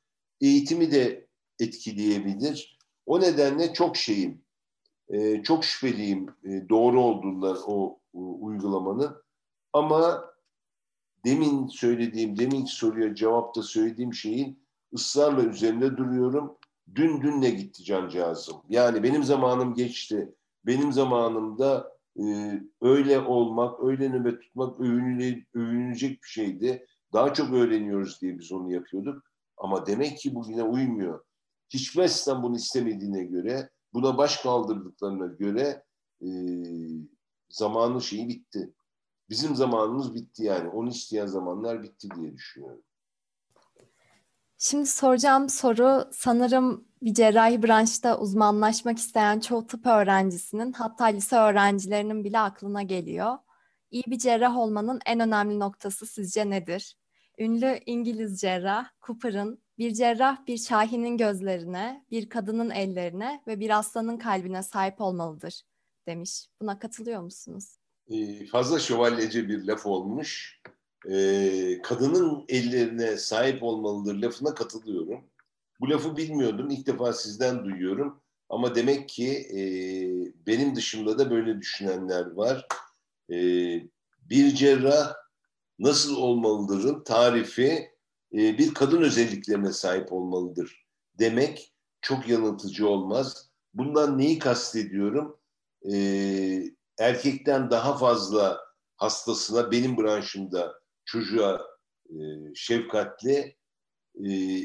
C: eğitimi de etkileyebilir. O nedenle çok şeyim, e, çok şüpheliyim e, doğru olduğundan o uygulamanın. Ama demin söylediğim, deminki soruya cevapta söylediğim şeyin ısrarla üzerinde duruyorum. Dün dünle gitti cancağızım. Yani benim zamanım geçti. Benim zamanımda e, öyle olmak, öyle nöbet tutmak övünüle, övünülecek bir şeydi. Daha çok öğreniyoruz diye biz onu yapıyorduk. Ama demek ki bugüne uymuyor. Hiçbir bunu istemediğine göre, buna baş kaldırdıklarına göre e, zamanın şeyi bitti. Bizim zamanımız bitti yani. Onu isteyen zamanlar bitti diye düşünüyorum.
B: Şimdi soracağım soru sanırım bir cerrahi branşta uzmanlaşmak isteyen çoğu tıp öğrencisinin hatta lise öğrencilerinin bile aklına geliyor. İyi bir cerrah olmanın en önemli noktası sizce nedir? Ünlü İngiliz cerrah Cooper'ın bir cerrah bir şahinin gözlerine, bir kadının ellerine ve bir aslanın kalbine sahip olmalıdır demiş. Buna katılıyor musunuz?
C: Ee, fazla şövalyece bir laf olmuş. Ee, kadının ellerine sahip olmalıdır lafına katılıyorum. Bu lafı bilmiyordum. İlk defa sizden duyuyorum. Ama demek ki e, benim dışımda da böyle düşünenler var. E, bir cerrah nasıl olmalıdırın tarifi e, bir kadın özelliklerine sahip olmalıdır demek çok yanıltıcı olmaz. Bundan neyi kastediyorum? E, erkekten daha fazla hastasına benim branşımda çocuğa e, şefkatli, e,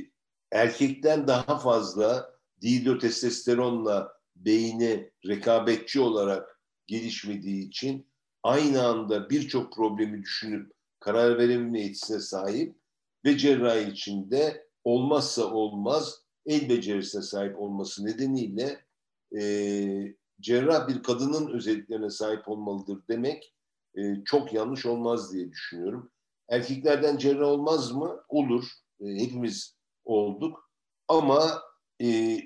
C: erkekten daha fazla dihidrotestosteronla beyni rekabetçi olarak gelişmediği için aynı anda birçok problemi düşünüp karar verebilme yetisine sahip ve cerrahi içinde olmazsa olmaz el becerisine sahip olması nedeniyle e, cerrah bir kadının özelliklerine sahip olmalıdır demek e, çok yanlış olmaz diye düşünüyorum. Erkeklerden cerrah olmaz mı? Olur. E, hepimiz olduk. Ama e,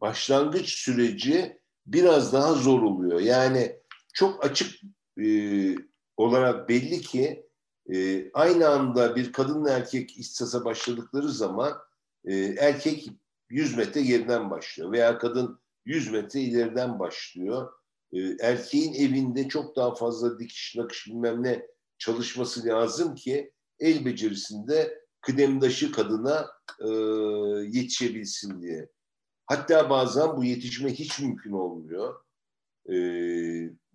C: başlangıç süreci biraz daha zor oluyor. Yani çok açık e, olarak belli ki e, aynı anda bir kadınla erkek istasa başladıkları zaman e, erkek 100 metre geriden başlıyor veya kadın 100 metre ileriden başlıyor. E, erkeğin evinde çok daha fazla dikiş nakış bilmem ne çalışması lazım ki el becerisinde kıdemdaşı kadına e, yetişebilsin diye. Hatta bazen bu yetişme hiç mümkün olmuyor. E,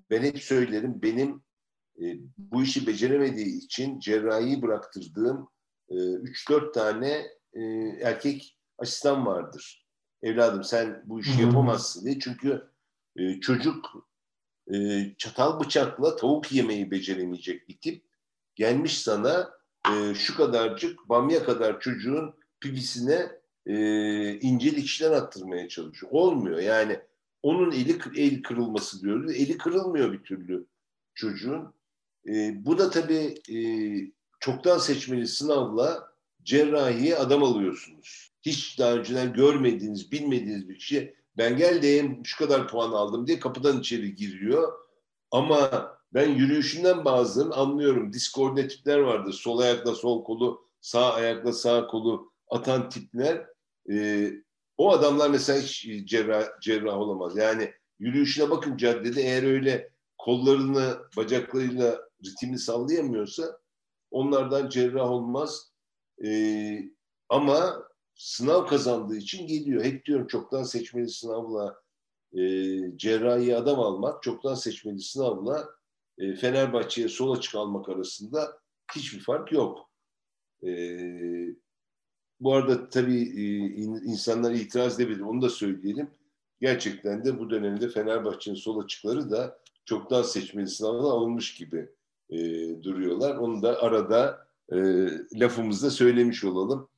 C: ben hep söylerim benim e, bu işi beceremediği için cerrahi bıraktırdığım e, 3-4 tane e, erkek asistan vardır. Evladım sen bu işi yapamazsın diye. Çünkü e, çocuk e, çatal bıçakla tavuk yemeyi beceremeyecek bir tip. Gelmiş sana e, şu kadarcık bamya kadar çocuğun pipisine e, ince dikişler attırmaya çalışıyor. Olmuyor yani onun eli el kırılması diyoruz. Eli kırılmıyor bir türlü çocuğun. E, bu da tabii e, çoktan seçmeli sınavla cerrahiye adam alıyorsunuz. Hiç daha önceden görmediğiniz, bilmediğiniz bir kişi ben geldim şu kadar puan aldım diye kapıdan içeri giriyor. Ama ben yürüyüşünden bazen anlıyorum. Diskordne tipler vardır. Sol ayakla sol kolu, sağ ayakla sağ kolu atan tipler. Ee, o adamlar mesela hiç cerrah, cerrah olamaz. Yani yürüyüşüne bakın caddede eğer öyle kollarını bacaklarıyla ritmini sallayamıyorsa onlardan cerrah olmaz. Ee, ama sınav kazandığı için geliyor. Hep diyorum çoktan seçmeli sınavla e, cerrahi adam almak, çoktan seçmeli sınavla e, Fenerbahçe'ye sol açık almak arasında hiçbir fark yok. E, bu arada tabii e, insanlar itiraz edebilir. Onu da söyleyelim. Gerçekten de bu dönemde Fenerbahçe'nin sol açıkları da çoktan seçmeli sınavına alınmış gibi e, duruyorlar. Onu da arada e, lafımızda söylemiş olalım.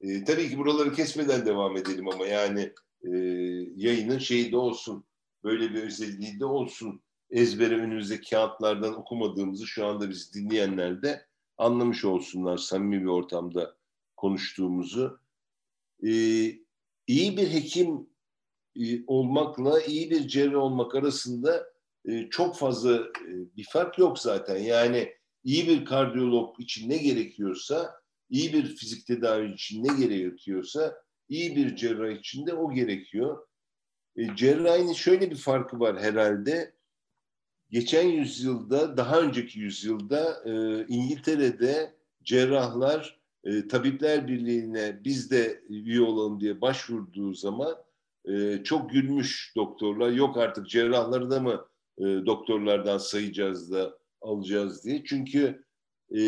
C: E, tabii ki buraları kesmeden devam edelim ama yani e, yayının şeyi de olsun. Böyle bir özelliği de olsun ezbere önümüzde kağıtlardan okumadığımızı şu anda biz dinleyenler de anlamış olsunlar samimi bir ortamda konuştuğumuzu. Ee, iyi bir hekim e, olmakla iyi bir cerrah olmak arasında e, çok fazla e, bir fark yok zaten. Yani iyi bir kardiyolog için ne gerekiyorsa, iyi bir fizik tedavi için ne gerekiyorsa, iyi bir cerrah için de o gerekiyor. E, cerrahinin şöyle bir farkı var herhalde geçen yüzyılda, daha önceki yüzyılda e, İngiltere'de cerrahlar e, Tabipler Birliği'ne biz de üye olalım diye başvurduğu zaman e, çok gülmüş doktorlar. Yok artık cerrahları da mı e, doktorlardan sayacağız da alacağız diye. Çünkü e,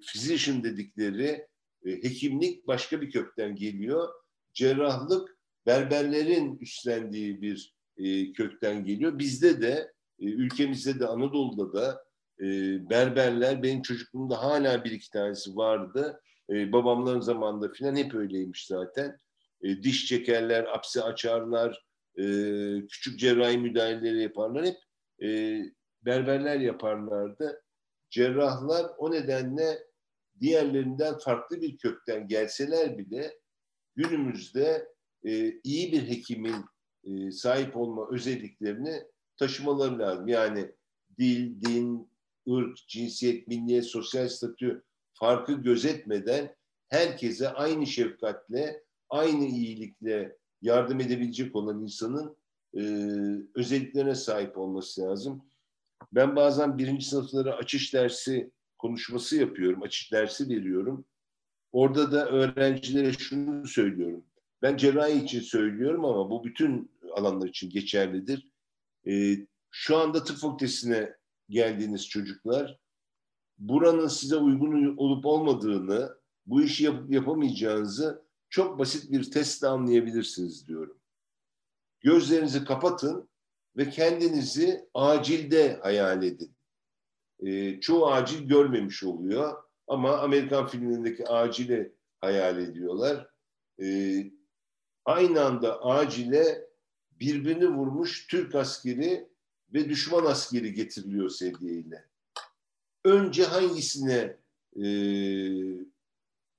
C: physician dedikleri e, hekimlik başka bir kökten geliyor. Cerrahlık berberlerin üstlendiği bir e, kökten geliyor. Bizde de e, ülkemizde de Anadolu'da da e, berberler benim çocukluğumda hala bir iki tanesi vardı. E, babamların zamanında filan hep öyleymiş zaten. E, diş çekerler, apse açarlar, e, küçük cerrahi müdahaleleri yaparlar. Hep e, berberler yaparlardı. Cerrahlar o nedenle diğerlerinden farklı bir kökten gelseler bile günümüzde e, iyi bir hekimin e, sahip olma özelliklerini taşımaları lazım. Yani dil, din, ırk, cinsiyet, milliyet, sosyal statü farkı gözetmeden herkese aynı şefkatle, aynı iyilikle yardım edebilecek olan insanın e, özelliklerine sahip olması lazım. Ben bazen birinci sınıflara açış dersi konuşması yapıyorum, açış dersi veriyorum. Orada da öğrencilere şunu söylüyorum. Ben cerrahi için söylüyorum ama bu bütün alanlar için geçerlidir. E, şu anda tıp fakültesine geldiğiniz çocuklar buranın size uygun olup olmadığını, bu işi yapıp yapamayacağınızı çok basit bir testle anlayabilirsiniz diyorum. Gözlerinizi kapatın ve kendinizi acilde hayal edin. E, çoğu acil görmemiş oluyor ama Amerikan filmlerindeki acili hayal ediyorlar. E, aynı anda acile birbirini vurmuş Türk askeri ve düşman askeri getiriliyor sedyeyle. Önce hangisine e,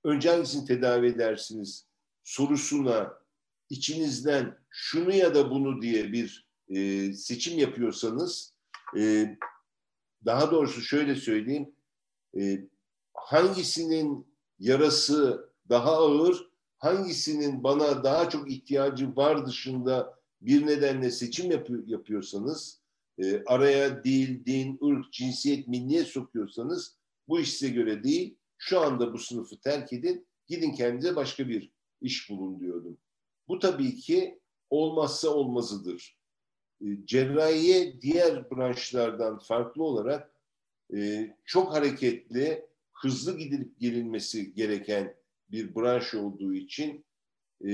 C: önce hangisini tedavi edersiniz sorusuna içinizden şunu ya da bunu diye bir e, seçim yapıyorsanız e, daha doğrusu şöyle söyleyeyim e, hangisinin yarası daha ağır hangisinin bana daha çok ihtiyacı var dışında bir nedenle seçim yapıyor, yapıyorsanız e, araya dil, din, ırk, cinsiyet, milliyet sokuyorsanız bu iş size göre değil. Şu anda bu sınıfı terk edin, gidin kendinize başka bir iş bulun diyordum. Bu tabii ki olmazsa olmazıdır. E, cerrahiye diğer branşlardan farklı olarak e, çok hareketli, hızlı gidilip gelinmesi gereken bir branş olduğu için e,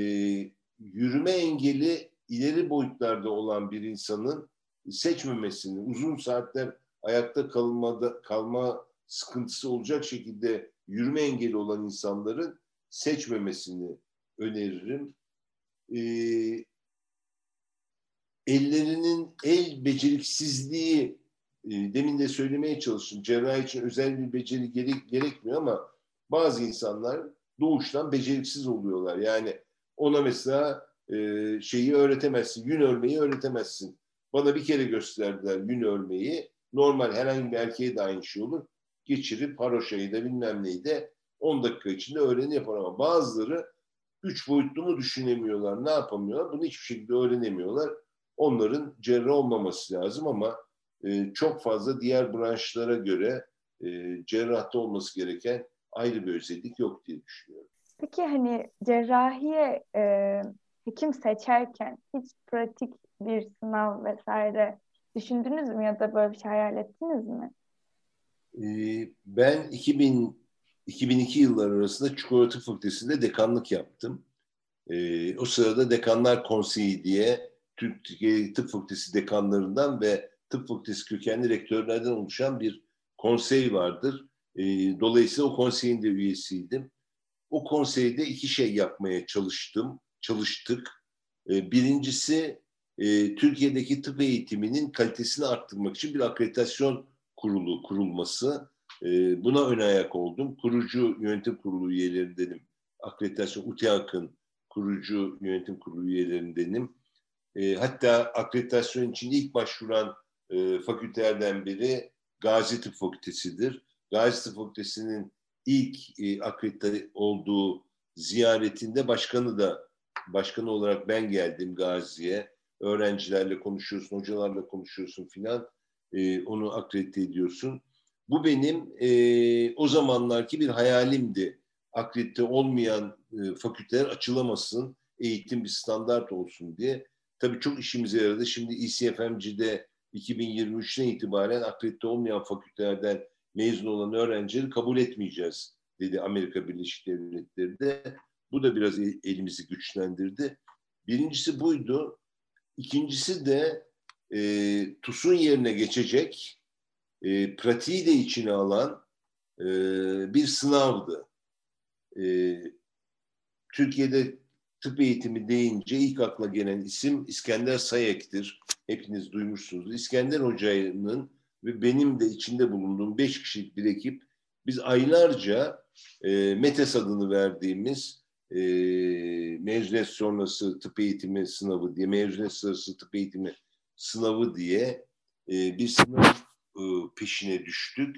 C: yürüme engeli ileri boyutlarda olan bir insanın seçmemesini, uzun saatler ayakta kalmada kalma sıkıntısı olacak şekilde yürüme engeli olan insanların seçmemesini öneririm. Ee, ellerinin el beceriksizliği e, demin de söylemeye çalıştım. Cerrahi için özel bir beceri gerek, gerekmiyor ama bazı insanlar doğuştan beceriksiz oluyorlar. Yani ona mesela e, şeyi öğretemezsin, yün örmeyi öğretemezsin. Bana bir kere gösterdiler yün örmeyi. Normal herhangi bir erkeğe de aynı şey olur. Geçirip haroşayı da bilmem neyi de 10 dakika içinde öğreni yapar ama bazıları üç boyutlu mu düşünemiyorlar, ne yapamıyorlar? Bunu hiçbir şekilde öğrenemiyorlar. Onların cerrah olmaması lazım ama e, çok fazla diğer branşlara göre e, cerrahta olması gereken ayrı bir özellik yok diye düşünüyorum.
A: Peki hani cerrahiye e, hekim seçerken hiç pratik bir sınav vesaire düşündünüz mü ya da böyle bir şey hayal ettiniz mi?
C: Ee, ben 2000 2002 yıllar arasında Tıp Fakültesi'nde dekanlık yaptım. Ee, o sırada Dekanlar Konseyi diye Türkiye Tıp Fakültesi dekanlarından ve Tıp Fakültesi kökenli rektörlerden oluşan bir konsey vardır. Ee, dolayısıyla o konseyin de üyesiydim. O konseyde iki şey yapmaya çalıştım, çalıştık. birincisi e, Türkiye'deki tıp eğitiminin kalitesini arttırmak için bir akreditasyon kurulu kurulması. E, buna ön ayak oldum. Kurucu yönetim kurulu üyelerindenim. Akreditasyon UTİAK'ın kurucu yönetim kurulu üyelerindenim. E, hatta akreditasyon için ilk başvuran e, fakültelerden biri Gazi Tıp Fakültesidir. Gazi Tıp Fakültesi'nin ilk e, akredite olduğu ziyaretinde başkanı da başkanı olarak ben geldim Gazi'ye öğrencilerle konuşuyorsun, hocalarla konuşuyorsun filan. E, onu akredite ediyorsun. Bu benim e, o zamanlarki bir hayalimdi. Akredite olmayan e, fakülteler açılamasın, eğitim bir standart olsun diye. Tabii çok işimize yaradı. Şimdi ECFMC'de 2023'ten itibaren akredite olmayan fakültelerden mezun olan öğrencileri kabul etmeyeceğiz dedi Amerika Birleşik Devletleri de. Bu da biraz elimizi güçlendirdi. Birincisi buydu. İkincisi de e, TUS'un yerine geçecek, e, pratiği de içine alan e, bir sınavdı. E, Türkiye'de tıp eğitimi deyince ilk akla gelen isim İskender Sayek'tir. Hepiniz duymuşsunuz. İskender Hoca'nın ve benim de içinde bulunduğum beş kişilik bir ekip biz aylarca e, METES adını verdiğimiz e, mezuniyet sonrası tıp eğitimi sınavı diye, mezuniyet sonrası tıp eğitimi sınavı diye e, bir sınav e, peşine düştük.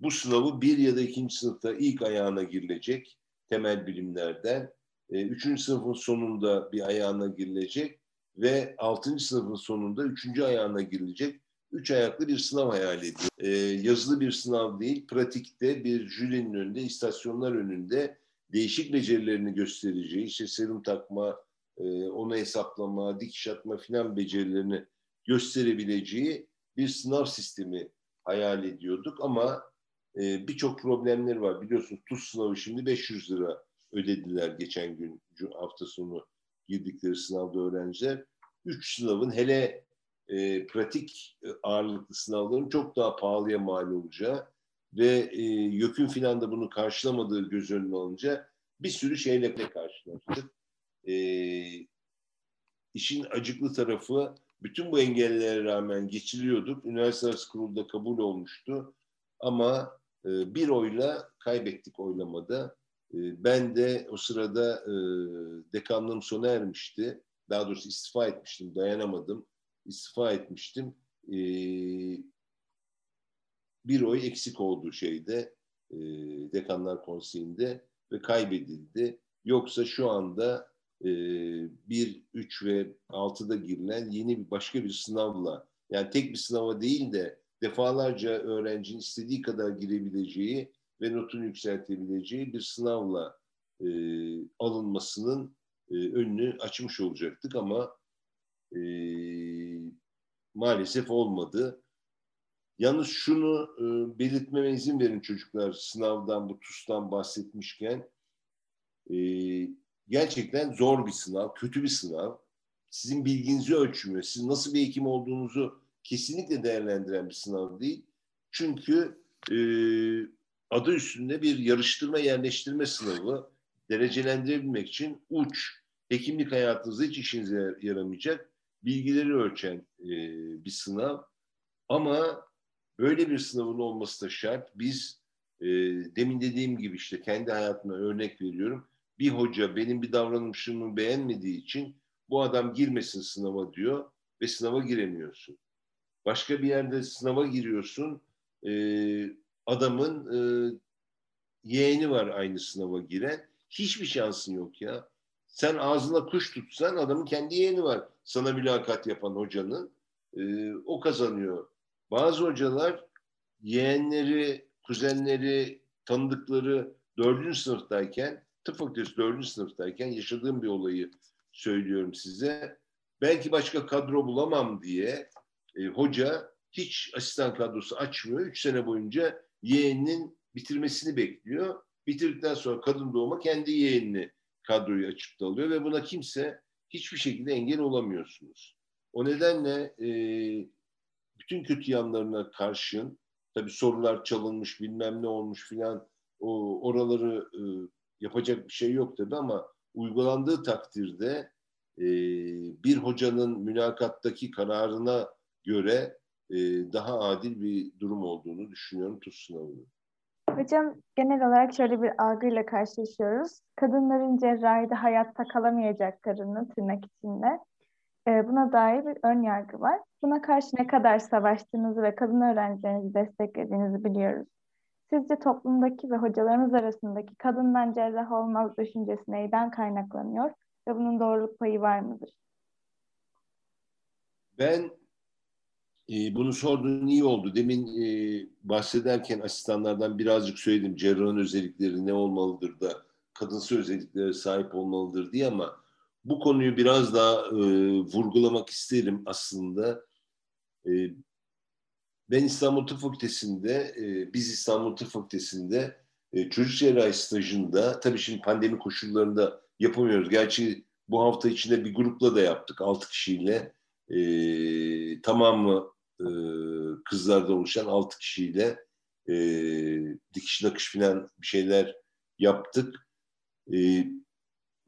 C: Bu sınavı bir ya da ikinci sınıfta ilk ayağına girilecek temel bilimlerden. E, üçüncü sınıfın sonunda bir ayağına girilecek ve altıncı sınıfın sonunda üçüncü ayağına girilecek üç ayaklı bir sınav hayal ediyor. E, yazılı bir sınav değil, pratikte bir jürinin önünde, istasyonlar önünde değişik becerilerini göstereceği, işte serum takma, e, onu hesaplama, dikiş atma filan becerilerini gösterebileceği bir sınav sistemi hayal ediyorduk ama e, birçok problemleri var. Biliyorsunuz TUS sınavı şimdi 500 lira ödediler geçen gün hafta sonu girdikleri sınavda öğrenciler. Üç sınavın hele e, pratik e, ağırlıklı sınavların çok daha pahalıya mal olacağı ve e, YÖK'ün filan da bunu karşılamadığı göz önüne alınca bir sürü şeyle karşılaştık. E, işin acıklı tarafı bütün bu engellere rağmen geçiriyorduk. Üniversite arası kurulda kabul olmuştu. Ama e, bir oyla kaybettik oylamada. E, ben de o sırada e, dekanlığım sona ermişti. Daha doğrusu istifa etmiştim, dayanamadım. İstifa etmiştim. E, bir oy eksik oldu şeyde, e, dekanlar konseyinde ve kaybedildi. Yoksa şu anda e, 1, 3 ve 6'da girilen yeni bir başka bir sınavla yani tek bir sınava değil de defalarca öğrencinin istediği kadar girebileceği ve notunu yükseltebileceği bir sınavla e, alınmasının e, önünü açmış olacaktık ama e, maalesef olmadı. Yalnız şunu e, belirtmeme izin verin çocuklar sınavdan bu TUS'tan bahsetmişken. E, gerçekten zor bir sınav, kötü bir sınav. Sizin bilginizi ölçmüyor. Siz nasıl bir hekim olduğunuzu kesinlikle değerlendiren bir sınav değil. Çünkü e, adı üstünde bir yarıştırma yerleştirme sınavı derecelendirebilmek için uç, hekimlik hayatınızda hiç işinize yaramayacak bilgileri ölçen e, bir sınav. Ama böyle bir sınavın olması da şart. Biz e, demin dediğim gibi işte kendi hayatıma örnek veriyorum bir hoca benim bir davranışımı beğenmediği için bu adam girmesin sınava diyor ve sınava giremiyorsun. Başka bir yerde sınava giriyorsun, e, adamın e, yeğeni var aynı sınava giren. Hiçbir şansın yok ya. Sen ağzına kuş tutsan adamın kendi yeğeni var. Sana mülakat yapan hocanın. E, o kazanıyor. Bazı hocalar yeğenleri, kuzenleri, tanıdıkları dördüncü sınıftayken tıp fakültesi dördüncü sınıftayken yaşadığım bir olayı söylüyorum size. Belki başka kadro bulamam diye e, hoca hiç asistan kadrosu açmıyor. Üç sene boyunca yeğeninin bitirmesini bekliyor. Bitirdikten sonra kadın doğuma kendi yeğenini kadroyu açıp da alıyor ve buna kimse hiçbir şekilde engel olamıyorsunuz. O nedenle e, bütün kötü yanlarına karşın tabii sorular çalınmış bilmem ne olmuş filan o oraları e, yapacak bir şey yok tabii ama uygulandığı takdirde e, bir hocanın mülakattaki kararına göre e, daha adil bir durum olduğunu düşünüyorum TUS sınavının.
A: Hocam genel olarak şöyle bir algıyla karşılaşıyoruz. Kadınların cerrahide hayatta kalamayacaklarını tırnak içinde e, buna dair bir ön yargı var. Buna karşı ne kadar savaştığınızı ve kadın öğrencilerinizi desteklediğinizi biliyoruz. Sizce toplumdaki ve hocalarımız arasındaki kadından cerrah olmaz düşüncesi neyden kaynaklanıyor ve bunun doğruluk payı var mıdır?
C: Ben E, bunu sorduğun iyi oldu. Demin e, bahsederken asistanlardan birazcık söyledim. Cerrahın özellikleri ne olmalıdır da kadınsı özelliklere sahip olmalıdır diye ama bu konuyu biraz daha e, vurgulamak isterim aslında. E, ben İstanbul Tıp Fakültesi'nde, e, biz İstanbul Tıp Fakültesi'nde e, çocuk cerrahi stajında, tabii şimdi pandemi koşullarında yapamıyoruz. Gerçi bu hafta içinde bir grupla da yaptık, altı kişiyle. E, tamamı e, kızlardan oluşan altı kişiyle e, dikiş nakış falan bir şeyler yaptık. E,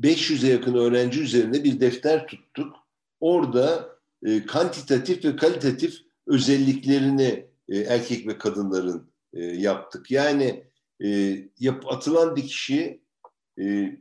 C: 500'e yakın öğrenci üzerinde bir defter tuttuk. Orada e, kantitatif ve kalitatif özelliklerini e, erkek ve kadınların e, yaptık. Yani e, yap, atılan dikişi e,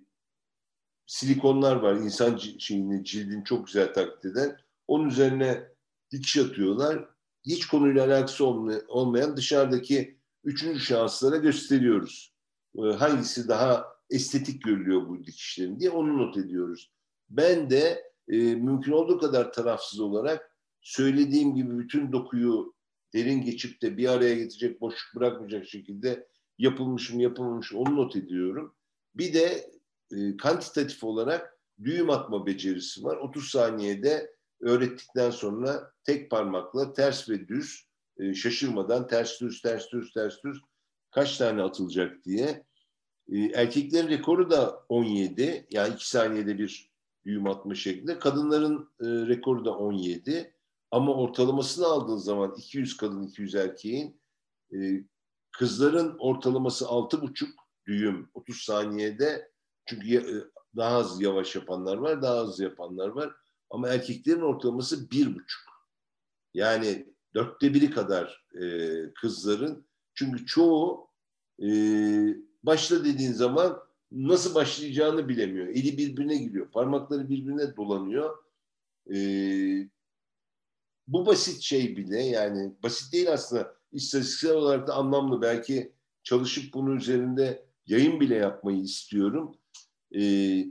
C: silikonlar var. İnsan şeyini, cildini çok güzel taklit eden. Onun üzerine dikiş atıyorlar. Hiç konuyla alakası olmayan dışarıdaki üçüncü şanslara gösteriyoruz. E, hangisi daha estetik görülüyor bu dikişlerin diye onu not ediyoruz. Ben de e, mümkün olduğu kadar tarafsız olarak söylediğim gibi bütün dokuyu derin geçip de bir araya getirecek, boşluk bırakmayacak şekilde yapılmış mı yapılmamış mı onu not ediyorum. Bir de e, kantitatif olarak düğüm atma becerisi var. 30 saniyede öğrettikten sonra tek parmakla ters ve düz e, şaşırmadan ters düz ters düz ters düz kaç tane atılacak diye. E, erkeklerin rekoru da 17 yani 2 saniyede bir düğüm atma şeklinde. Kadınların e, rekoru da 17. Ama ortalamasını aldığın zaman 200 kadın 200 erkeğin e, kızların ortalaması 6,5 düğüm 30 saniyede çünkü e, daha az yavaş yapanlar var, daha az yapanlar var. Ama erkeklerin ortalaması bir buçuk. Yani dörtte biri kadar e, kızların. Çünkü çoğu e, başla dediğin zaman nasıl başlayacağını bilemiyor. Eli birbirine giriyor, parmakları birbirine dolanıyor. E, bu basit şey bile yani basit değil aslında istatistiksel olarak da anlamlı. Belki çalışıp bunun üzerinde yayın bile yapmayı istiyorum. Ee,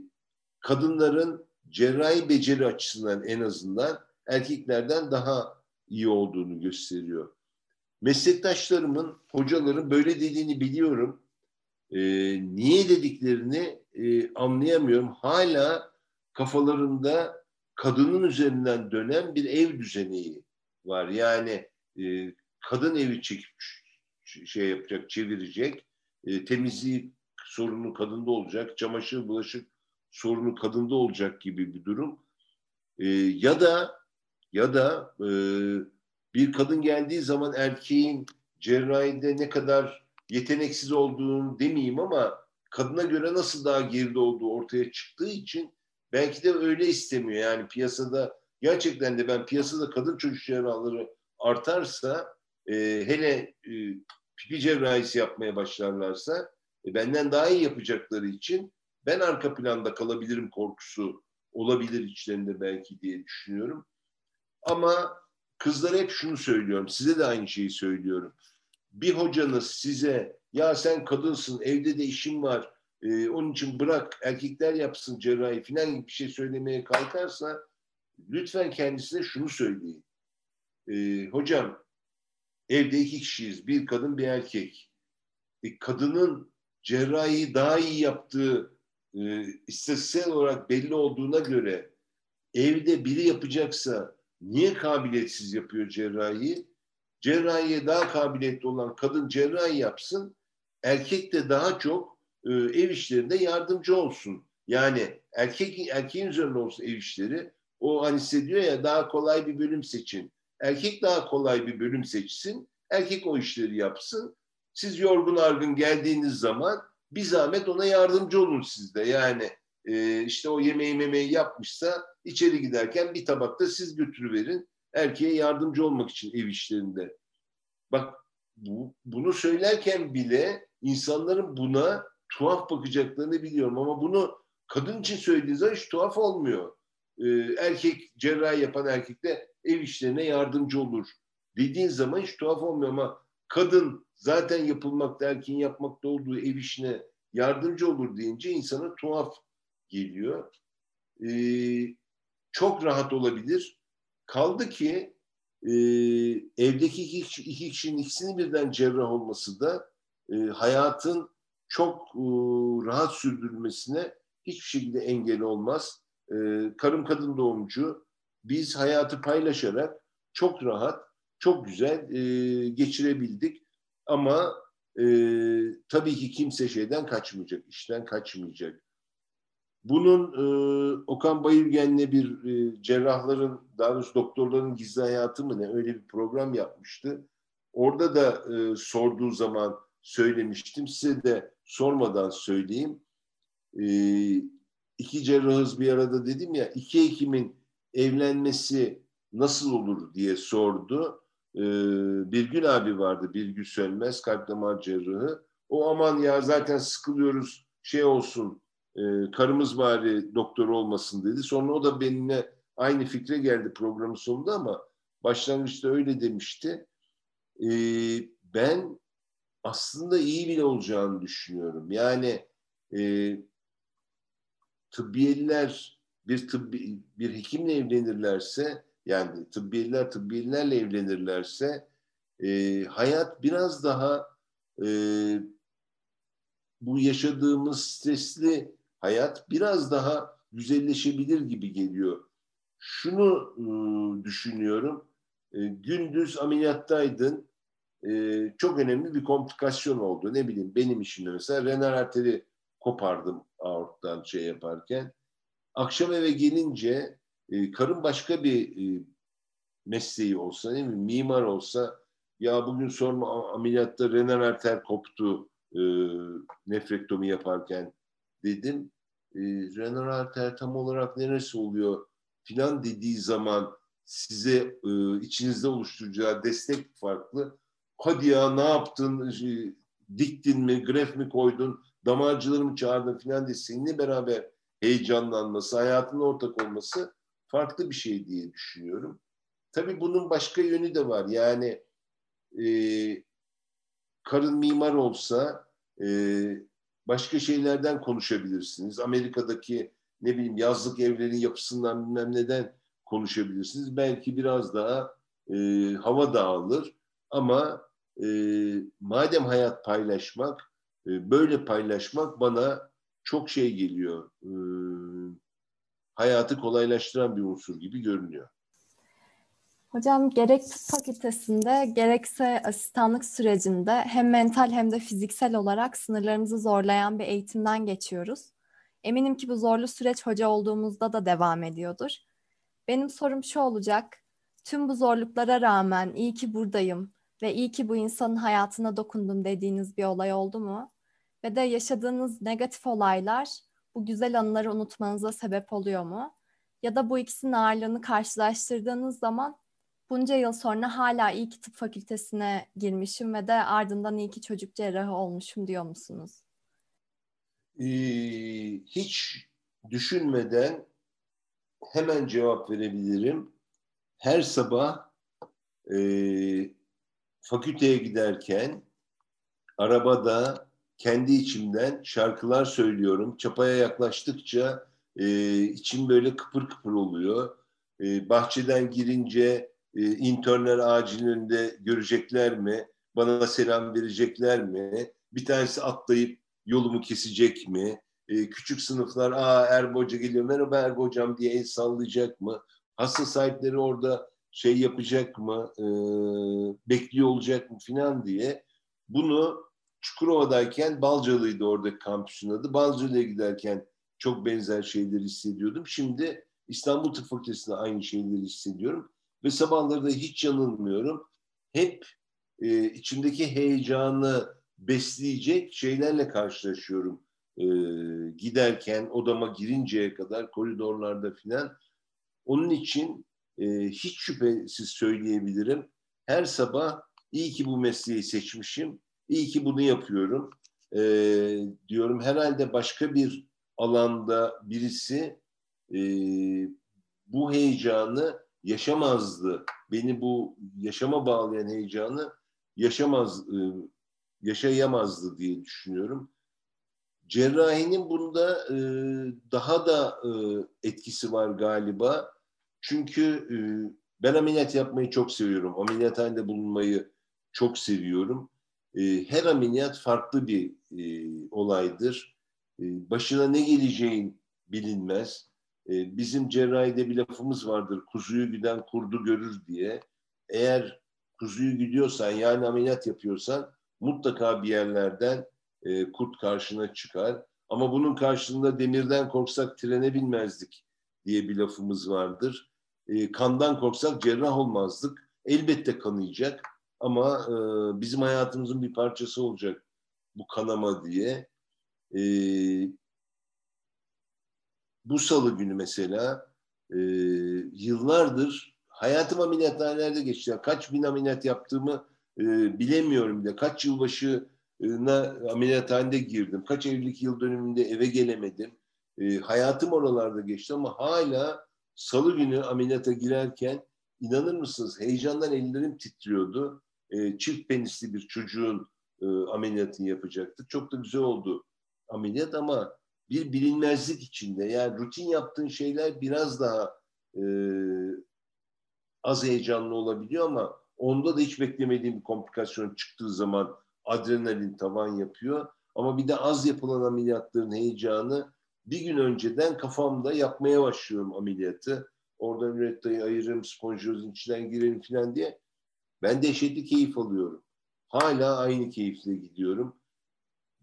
C: kadınların cerrahi beceri açısından en azından erkeklerden daha iyi olduğunu gösteriyor. Meslektaşlarımın, hocaların böyle dediğini biliyorum. Ee, niye dediklerini e, anlayamıyorum. Hala kafalarında kadının üzerinden dönen bir ev düzeni var. Yani e, kadın evi çekip şey yapacak, çevirecek. E, temizliği sorunu kadında olacak. Çamaşır, bulaşık sorunu kadında olacak gibi bir durum. E, ya da ya da e, bir kadın geldiği zaman erkeğin cerrahide ne kadar yeteneksiz olduğunu demeyeyim ama kadına göre nasıl daha geride olduğu ortaya çıktığı için belki de öyle istemiyor. Yani piyasada gerçekten de ben piyasada kadın çocuk cerrahları artarsa e, hele e, pipi cerrahisi yapmaya başlarlarsa e, benden daha iyi yapacakları için ben arka planda kalabilirim korkusu olabilir içlerinde belki diye düşünüyorum. Ama kızlara hep şunu söylüyorum. Size de aynı şeyi söylüyorum. Bir hocanız size ya sen kadınsın evde de işin var e, onun için bırak erkekler yapsın cerrahi falan gibi bir şey söylemeye kalkarsa lütfen kendisine şunu söyleyin. E, hocam evde iki kişiyiz. Bir kadın bir erkek. E, kadının cerrahi daha iyi yaptığı e, istatistiksel olarak belli olduğuna göre evde biri yapacaksa niye kabiliyetsiz yapıyor cerrahi? Cerrahiye daha kabiliyetli olan kadın cerrahi yapsın. Erkek de daha çok e, ev işlerinde yardımcı olsun. Yani erkek erkeğin üzerinde olsun ev işleri. O hani hissediyor ya daha kolay bir bölüm seçin. Erkek daha kolay bir bölüm seçsin. Erkek o işleri yapsın. Siz yorgun argın geldiğiniz zaman bir zahmet ona yardımcı olun sizde. Yani e, işte o yemeği memeği yapmışsa içeri giderken bir tabakta siz götürüverin. Erkeğe yardımcı olmak için ev işlerinde. Bak bu, bunu söylerken bile insanların buna tuhaf bakacaklarını biliyorum ama bunu kadın için söylediğiniz zaman hiç tuhaf olmuyor. Ee, erkek cerrahi yapan erkek de ev işlerine yardımcı olur. Dediğin zaman hiç tuhaf olmuyor ama kadın zaten yapılmakta erkeğin yapmakta olduğu ev işine yardımcı olur deyince insana tuhaf geliyor. Ee, çok rahat olabilir. Kaldı ki e, evdeki iki, iki kişinin ikisinin birden cerrah olması da e, hayatın çok e, rahat sürdürülmesine hiçbir şekilde engel olmaz. E, karım kadın doğumcu. Biz hayatı paylaşarak çok rahat, çok güzel e, geçirebildik. Ama e, tabii ki kimse şeyden kaçmayacak, işten kaçmayacak. Bunun e, Okan Bayülgen'le bir e, cerrahların, daha doğrusu doktorların gizli hayatı mı ne öyle bir program yapmıştı. Orada da e, sorduğu zaman söylemiştim. Size de sormadan söyleyeyim. E, iki cerrahız bir arada dedim ya, iki hekimin evlenmesi nasıl olur diye sordu. E, Birgül abi vardı, Birgül Sönmez, kalp damar cerrahı. O aman ya zaten sıkılıyoruz, şey olsun, e, karımız bari doktor olmasın dedi. Sonra o da benimle aynı fikre geldi programın sonunda ama başlangıçta öyle demişti. E, ben aslında iyi bile olacağını düşünüyorum. Yani e, tıbbiyeliler bir tıbbi, bir hekimle evlenirlerse yani tıbbiyeliler tıbbiyelilerle evlenirlerse e, hayat biraz daha e, bu yaşadığımız stresli hayat biraz daha güzelleşebilir gibi geliyor. Şunu e, düşünüyorum. E, gündüz ameliyattaydın. E, çok önemli bir komplikasyon oldu. Ne bileyim benim işimde mesela renal arteri kopardım aorttan şey yaparken. Akşam eve gelince e, karım başka bir e, mesleği olsa değil mi? Mimar olsa ya bugün sorma ameliyatta renal arter koptu e, nefrektomi yaparken dedim e, renal arter tam olarak neresi oluyor filan dediği zaman size e, içinizde oluşturacağı destek farklı. Hadi ya ne yaptın, e, diktin mi, gref mi koydun, damarcıları mı çağırdın filan diye seninle beraber heyecanlanması, hayatın ortak olması farklı bir şey diye düşünüyorum. Tabii bunun başka yönü de var. Yani e, karın mimar olsa e, başka şeylerden konuşabilirsiniz. Amerika'daki ne bileyim yazlık evlerin yapısından bilmem neden konuşabilirsiniz. Belki biraz daha e, hava dağılır ama e, madem hayat paylaşmak, e, böyle paylaşmak bana çok şey geliyor. E, hayatı kolaylaştıran bir unsur gibi görünüyor.
B: Hocam gerek tıp fakültesinde gerekse asistanlık sürecinde hem mental hem de fiziksel olarak sınırlarımızı zorlayan bir eğitimden geçiyoruz. Eminim ki bu zorlu süreç hoca olduğumuzda da devam ediyordur. Benim sorum şu olacak. Tüm bu zorluklara rağmen iyi ki buradayım ve iyi ki bu insanın hayatına dokundum dediğiniz bir olay oldu mu? Ve de yaşadığınız negatif olaylar bu güzel anıları unutmanıza sebep oluyor mu? Ya da bu ikisinin ağırlığını karşılaştırdığınız zaman bunca yıl sonra hala iyi ki tıp fakültesine girmişim ve de ardından iyi ki çocuk cerrahı olmuşum diyor musunuz?
C: Ee, hiç düşünmeden hemen cevap verebilirim. Her sabah e, fakülteye giderken arabada kendi içimden şarkılar söylüyorum. Çapaya yaklaştıkça e, içim böyle kıpır kıpır oluyor. E, bahçeden girince e, internler ağacının önünde görecekler mi? Bana selam verecekler mi? Bir tanesi atlayıp yolumu kesecek mi? E, küçük sınıflar aa Erbo Hoca geliyor merhaba Erbo Hocam diye el sallayacak mı? Hasta sahipleri orada şey yapacak mı? E, bekliyor olacak mı filan diye. Bunu Çukurova'dayken Balcalı'ydı oradaki kampüsün adı. Balcalı'ya giderken çok benzer şeyleri hissediyordum. Şimdi İstanbul Tıp Fakültesi'nde aynı şeyleri hissediyorum. Ve sabahları da hiç yanılmıyorum. Hep e, içimdeki heyecanı besleyecek şeylerle karşılaşıyorum. E, giderken, odama girinceye kadar, koridorlarda filan. Onun için e, hiç şüphesiz söyleyebilirim. Her sabah iyi ki bu mesleği seçmişim, iyi ki bunu yapıyorum e, diyorum. Herhalde başka bir alanda birisi e, bu heyecanı yaşamazdı. Beni bu yaşama bağlayan heyecanı yaşamaz, e, yaşayamazdı diye düşünüyorum. Cerrahinin bunda e, daha da e, etkisi var galiba. Çünkü Ben ameliyat yapmayı çok seviyorum. Ameliyathanede bulunmayı çok seviyorum. E, her ameliyat farklı bir e, olaydır. E, başına ne geleceğin bilinmez. E, bizim cerrahide bir lafımız vardır. Kuzuyu güden kurdu görür diye. Eğer kuzuyu gidiyorsan yani ameliyat yapıyorsan mutlaka bir yerlerden e, kurt karşına çıkar. Ama bunun karşılığında demirden korksak trene binmezdik diye bir lafımız vardır. E, kandan korksak cerrah olmazdık. Elbette kanayacak ama e, bizim hayatımızın bir parçası olacak bu kanama diye. E, bu salı günü mesela e, yıllardır hayatım ameliyathanelerde geçti. Yani kaç bin ameliyat yaptığımı e, bilemiyorum bile. Kaç yılbaşına ameliyathanede girdim. Kaç evlilik yıl dönümünde eve gelemedim. E, hayatım oralarda geçti ama hala salı günü ameliyata girerken inanır mısınız heyecandan ellerim titriyordu. E, çift penisli bir çocuğun e, ameliyatını yapacaktık. Çok da güzel oldu ameliyat ama bir bilinmezlik içinde. Yani rutin yaptığın şeyler biraz daha e, az heyecanlı olabiliyor ama onda da hiç beklemediğim bir komplikasyon çıktığı zaman adrenalin tavan yapıyor. Ama bir de az yapılan ameliyatların heyecanı bir gün önceden kafamda yapmaya başlıyorum ameliyatı. Oradan ürettayı ayırırım, sponjozun içinden girelim falan diye. Ben dehşetli keyif alıyorum. Hala aynı keyifle gidiyorum.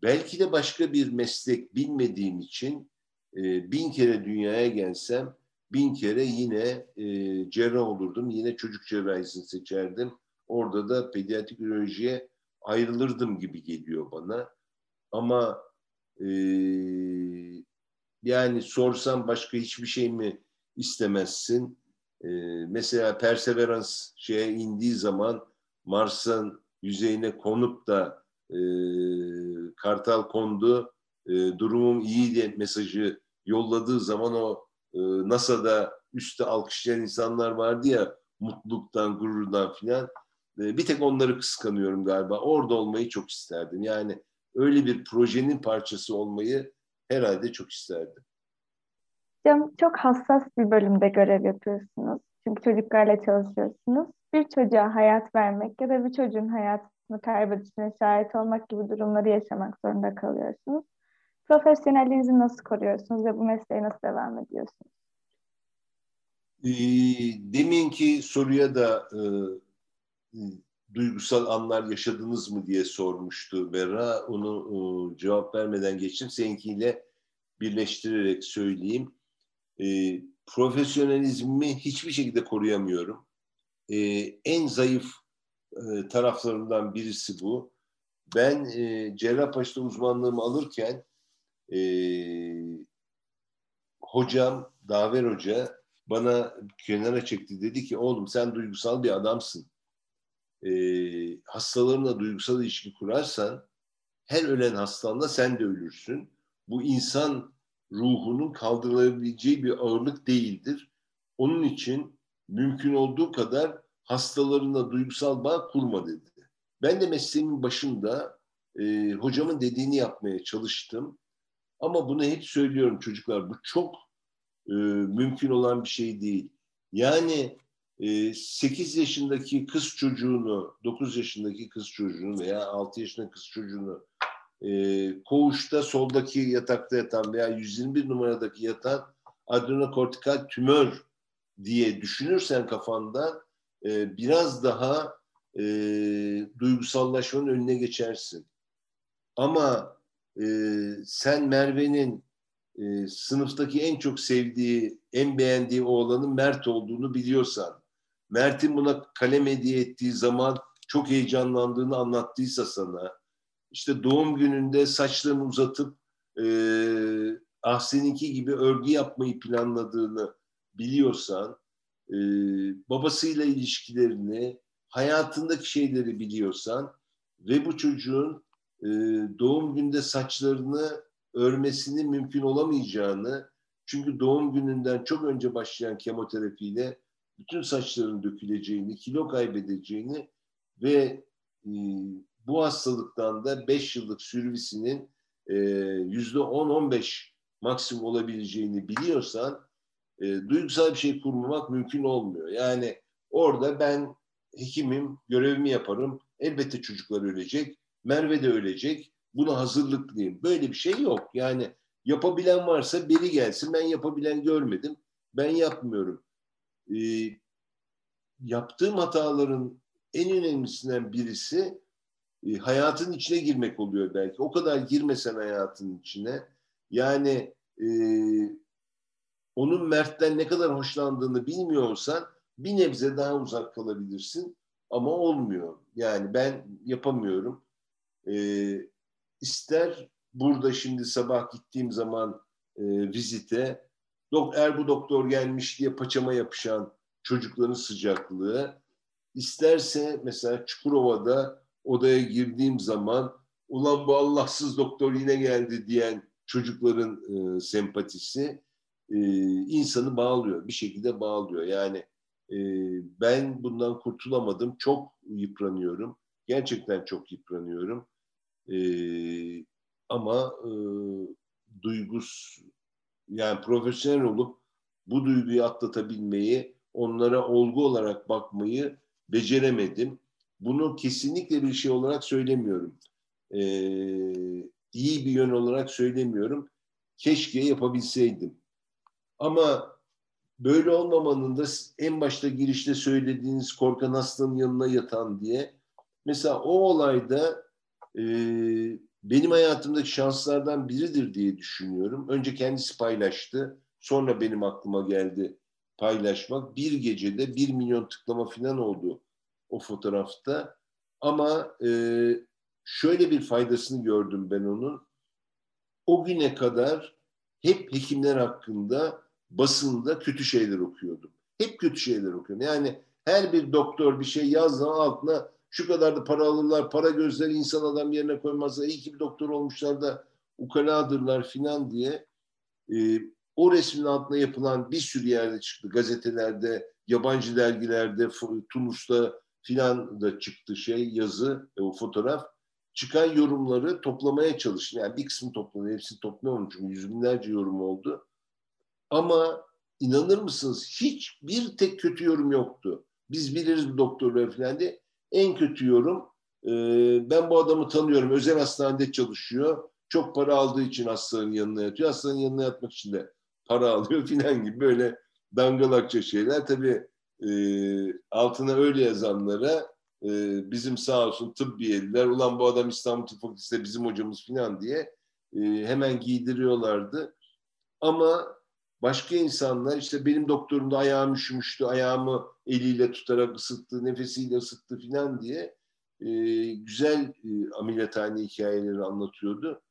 C: Belki de başka bir meslek bilmediğim için e, bin kere dünyaya gelsem bin kere yine e, cerrah olurdum. Yine çocuk cerrahisini seçerdim. Orada da pediatrik ürolojiye ayrılırdım gibi geliyor bana. Ama e, yani sorsam başka hiçbir şey mi istemezsin? E, mesela Perseverance şeye indiği zaman Mars'ın yüzeyine konup da e, Kartal kondu, e, durumum iyi diye mesajı yolladığı zaman o e, NASA'da üstte alkışlayan insanlar vardı ya mutluluktan, gururdan filan. E, bir tek onları kıskanıyorum galiba. Orada olmayı çok isterdim. Yani öyle bir projenin parçası olmayı herhalde çok isterdim.
A: Hocam çok hassas bir bölümde görev yapıyorsunuz. Çünkü çocuklarla çalışıyorsunuz. Bir çocuğa hayat vermek ya da bir çocuğun hayatını kaybedişine şahit olmak gibi durumları yaşamak zorunda kalıyorsunuz. Profesyonelliğinizi nasıl koruyorsunuz ve bu mesleğe nasıl devam ediyorsunuz?
C: E, deminki soruya da e, duygusal anlar yaşadınız mı diye sormuştu Berra. Onu e, cevap vermeden geçtim. Seninkiyle birleştirerek söyleyeyim. E, profesyonelizmi hiçbir şekilde koruyamıyorum. E, en zayıf e, taraflarından birisi bu. Ben e, Cerrahpaşa'da uzmanlığımı alırken e, hocam, Daver Hoca bana kenara çekti. Dedi ki oğlum sen duygusal bir adamsın. E, hastalarına duygusal ilişki kurarsan her ölen hastanla sen de ölürsün. Bu insan ruhunun kaldırılabileceği bir ağırlık değildir. Onun için mümkün olduğu kadar hastalarına duygusal bağ kurma dedi. Ben de mesleğimin başında e, hocamın dediğini yapmaya çalıştım. Ama bunu hep söylüyorum çocuklar. Bu çok e, mümkün olan bir şey değil. Yani e, 8 yaşındaki kız çocuğunu, 9 yaşındaki kız çocuğunu veya 6 yaşındaki kız çocuğunu e, koğuşta soldaki yatakta yatan veya 121 numaradaki yatan adrenokortikal tümör diye düşünürsen kafanda e, biraz daha e, duygusallaşmanın önüne geçersin. Ama e, sen Merve'nin e, sınıftaki en çok sevdiği, en beğendiği oğlanın Mert olduğunu biliyorsan, Mert'in buna kalem hediye ettiği zaman çok heyecanlandığını anlattıysa sana, işte doğum gününde saçlarını uzatıp e, ah seninki gibi örgü yapmayı planladığını biliyorsan, e, babasıyla ilişkilerini, hayatındaki şeyleri biliyorsan ve bu çocuğun e, doğum günde saçlarını örmesinin mümkün olamayacağını çünkü doğum gününden çok önce başlayan kemoterapiyle bütün saçların döküleceğini, kilo kaybedeceğini ve e, bu hastalıktan da 5 yıllık sürvisinin e, yüzde 10-15 maksimum olabileceğini biliyorsan e, duygusal bir şey kurmamak mümkün olmuyor. Yani Orada ben hekimim, görevimi yaparım. Elbette çocuklar ölecek. Merve de ölecek. Buna hazırlıklıyım. Böyle bir şey yok. Yani yapabilen varsa biri gelsin. Ben yapabilen görmedim. Ben yapmıyorum. Ee, yaptığım hataların en önemlisinden birisi e, hayatın içine girmek oluyor belki. O kadar girmesen hayatın içine. Yani e, onun Mert'ten ne kadar hoşlandığını bilmiyorsan bir nebze daha uzak kalabilirsin ama olmuyor. Yani ben yapamıyorum. E, ister burada şimdi sabah gittiğim zaman e, vizite dok er bu doktor gelmiş diye paçama yapışan çocukların sıcaklığı isterse mesela Çukurova'da odaya girdiğim zaman ulan bu Allahsız doktor yine geldi diyen çocukların e, sempatisi e, insanı bağlıyor. Bir şekilde bağlıyor. Yani e, ben bundan kurtulamadım. Çok yıpranıyorum. Gerçekten çok yıpranıyorum. E, ama e, duygus yani profesyonel olup bu duyguyu atlatabilmeyi, onlara olgu olarak bakmayı beceremedim. Bunu kesinlikle bir şey olarak söylemiyorum. Ee, iyi bir yön olarak söylemiyorum. Keşke yapabilseydim. Ama böyle olmamanın da en başta girişte söylediğiniz korkan hastanın yanına yatan diye. Mesela o olayda e, benim hayatımdaki şanslardan biridir diye düşünüyorum. Önce kendisi paylaştı. Sonra benim aklıma geldi paylaşmak. Bir gecede bir milyon tıklama falan oldu o fotoğrafta. Ama e, şöyle bir faydasını gördüm ben onun. O güne kadar hep hekimler hakkında basında kötü şeyler okuyordum. Hep kötü şeyler okuyordum. Yani her bir doktor bir şey yazdığı altına şu kadar da para alırlar, para gözleri insan adam yerine koymazlar, iyi ki bir doktor olmuşlar da ukaladırlar filan diye e, o resmin altına yapılan bir sürü yerde çıktı. Gazetelerde, yabancı dergilerde, Tunus'ta filan da çıktı şey, yazı, e, o fotoğraf. Çıkan yorumları toplamaya çalıştım. Yani bir kısmı topladı, hepsini toplayamadım çünkü yüz binlerce yorum oldu. Ama inanır mısınız hiç bir tek kötü yorum yoktu. Biz biliriz bu doktorlar falan diye. En kötü yorum e, ben bu adamı tanıyorum. Özel hastanede çalışıyor. Çok para aldığı için hastanın yanına yatıyor. Hastanın yanına yatmak için de para alıyor filan gibi böyle dangalakça şeyler. Tabii e, altına öyle yazanlara e, bizim sağ olsun tıbbiyeliler ulan bu adam İstanbul Tıp Fakültesi'nde bizim hocamız filan diye e, hemen giydiriyorlardı. Ama başka insanlar işte benim doktorum da ayağım üşümüştü, ayağımı eliyle tutarak ısıttı, nefesiyle ısıttı filan diye e, güzel e, ameliyathane hikayeleri anlatıyordu.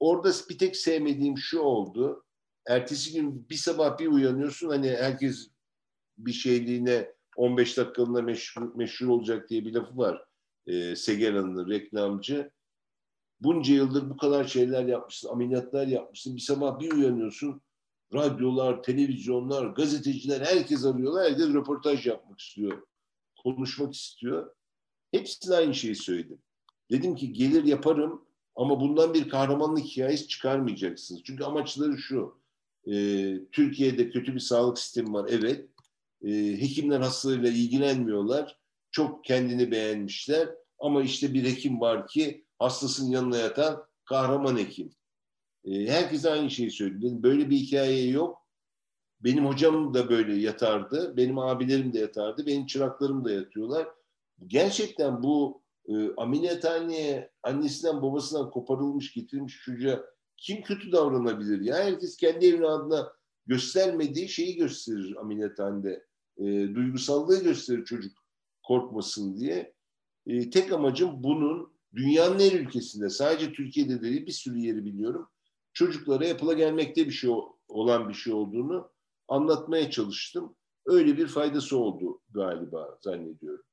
C: Orada bir tek sevmediğim şu oldu. Ertesi gün bir sabah bir uyanıyorsun hani herkes bir şeyliğine 15 dakikalığına meşhur, meşhur olacak diye bir lafı var. E, Segeran'ın reklamcı. Bunca yıldır bu kadar şeyler yapmışsın, ameliyatlar yapmışsın. Bir sabah bir uyanıyorsun radyolar, televizyonlar, gazeteciler herkes arıyorlar. Herkes röportaj yapmak istiyor. Konuşmak istiyor. Hepsine aynı şeyi söyledim. Dedim ki gelir yaparım ama bundan bir kahramanlık hikayesi çıkarmayacaksınız. Çünkü amaçları şu. E, Türkiye'de kötü bir sağlık sistemi var. Evet. E, hekimler hastalığıyla ilgilenmiyorlar. Çok kendini beğenmişler. Ama işte bir hekim var ki hastasının yanına yatan kahraman hekim. E, herkes aynı şeyi söyledi. Böyle bir hikaye yok. Benim hocam da böyle yatardı. Benim abilerim de yatardı. Benim çıraklarım da yatıyorlar. Gerçekten bu e, ameliyathaneye annesinden babasından koparılmış getirilmiş çocuğa kim kötü davranabilir ya? Herkes kendi evladına göstermediği şeyi gösterir ameliyathanede. E, duygusallığı gösterir çocuk korkmasın diye. E, tek amacım bunun dünyanın her ülkesinde sadece Türkiye'de değil bir sürü yeri biliyorum çocuklara yapıla gelmekte bir şey olan bir şey olduğunu anlatmaya çalıştım. Öyle bir faydası oldu galiba zannediyorum.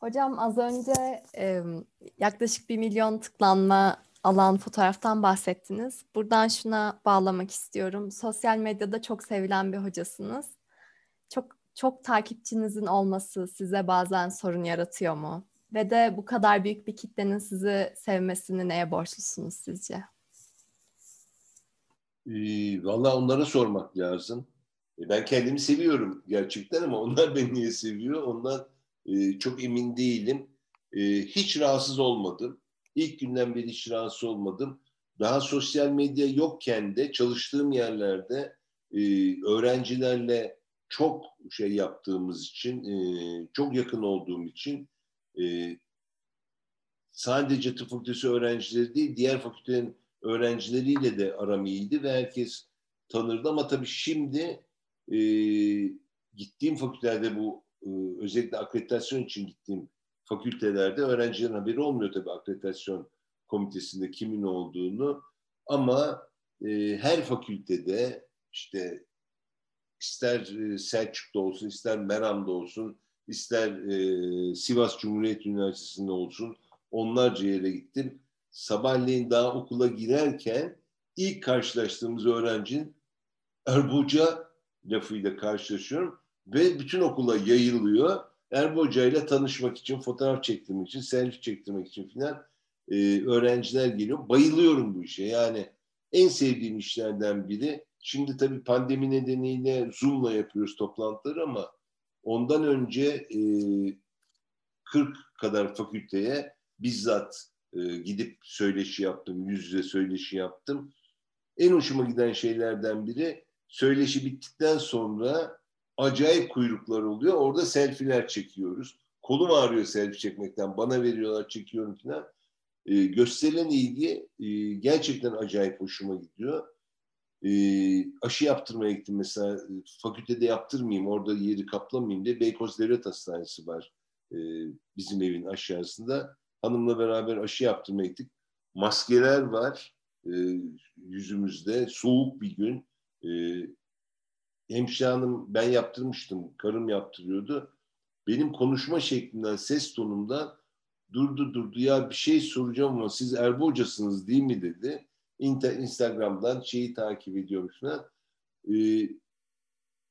B: Hocam az önce e, yaklaşık bir milyon tıklanma alan fotoğraftan bahsettiniz. Buradan şuna bağlamak istiyorum. Sosyal medyada çok sevilen bir hocasınız. Çok çok takipçinizin olması size bazen sorun yaratıyor mu? Ve de bu kadar büyük bir kitlenin sizi sevmesini neye borçlusunuz sizce?
C: Ee, Valla onlara sormak lazım. E, ben kendimi seviyorum gerçekten ama onlar beni niye seviyor ondan e, çok emin değilim. E, hiç rahatsız olmadım. İlk günden beri hiç rahatsız olmadım. Daha sosyal medya yokken de çalıştığım yerlerde e, öğrencilerle çok şey yaptığımız için, e, çok yakın olduğum için e, sadece tıp fakültesi öğrencileri değil, diğer fakültenin öğrencileriyle de aram iyiydi ve herkes tanırdı ama tabii şimdi e, gittiğim fakültelerde bu e, özellikle akreditasyon için gittiğim fakültelerde öğrencilerin haberi olmuyor tabii akreditasyon komitesinde kimin olduğunu ama e, her fakültede işte ister e, Selçuk'ta olsun, ister Meram'da olsun, ister e, Sivas Cumhuriyet Üniversitesi'nde olsun onlarca yere gittim. Sabahleyin daha okula girerken ilk karşılaştığımız öğrencinin Erbuca lafıyla karşılaşıyorum ve bütün okula yayılıyor. Erbuca ile tanışmak için, fotoğraf çektirmek için, selfie çektirmek için filan e, öğrenciler geliyor. Bayılıyorum bu işe. Yani en sevdiğim işlerden biri. Şimdi tabii pandemi nedeniyle Zoom'la yapıyoruz toplantıları ama ondan önce e, 40 kadar fakülteye bizzat e, gidip söyleşi yaptım, yüz yüze söyleşi yaptım. En hoşuma giden şeylerden biri söyleşi bittikten sonra acayip kuyruklar oluyor. Orada selfiler çekiyoruz. Kolum ağrıyor selfie çekmekten. Bana veriyorlar, çekiyorum falan. E, gösterilen ilgi e, gerçekten acayip hoşuma gidiyor. E, aşı yaptırmaya gittim mesela. Fakültede yaptırmayayım, orada yeri kaplamayayım diye Beykoz Devlet Hastanesi var. E, bizim evin aşağısında. Hanımla beraber aşı yaptırmaya gittik. Maskeler var e, yüzümüzde. Soğuk bir gün. E, hemşire hanım ben yaptırmıştım. Karım yaptırıyordu. Benim konuşma şeklimden, ses tonumdan durdu durdu ya bir şey soracağım ama siz Erbo hocasınız değil mi dedi. İnter, Instagram'dan şeyi takip ediyorum falan. Ee,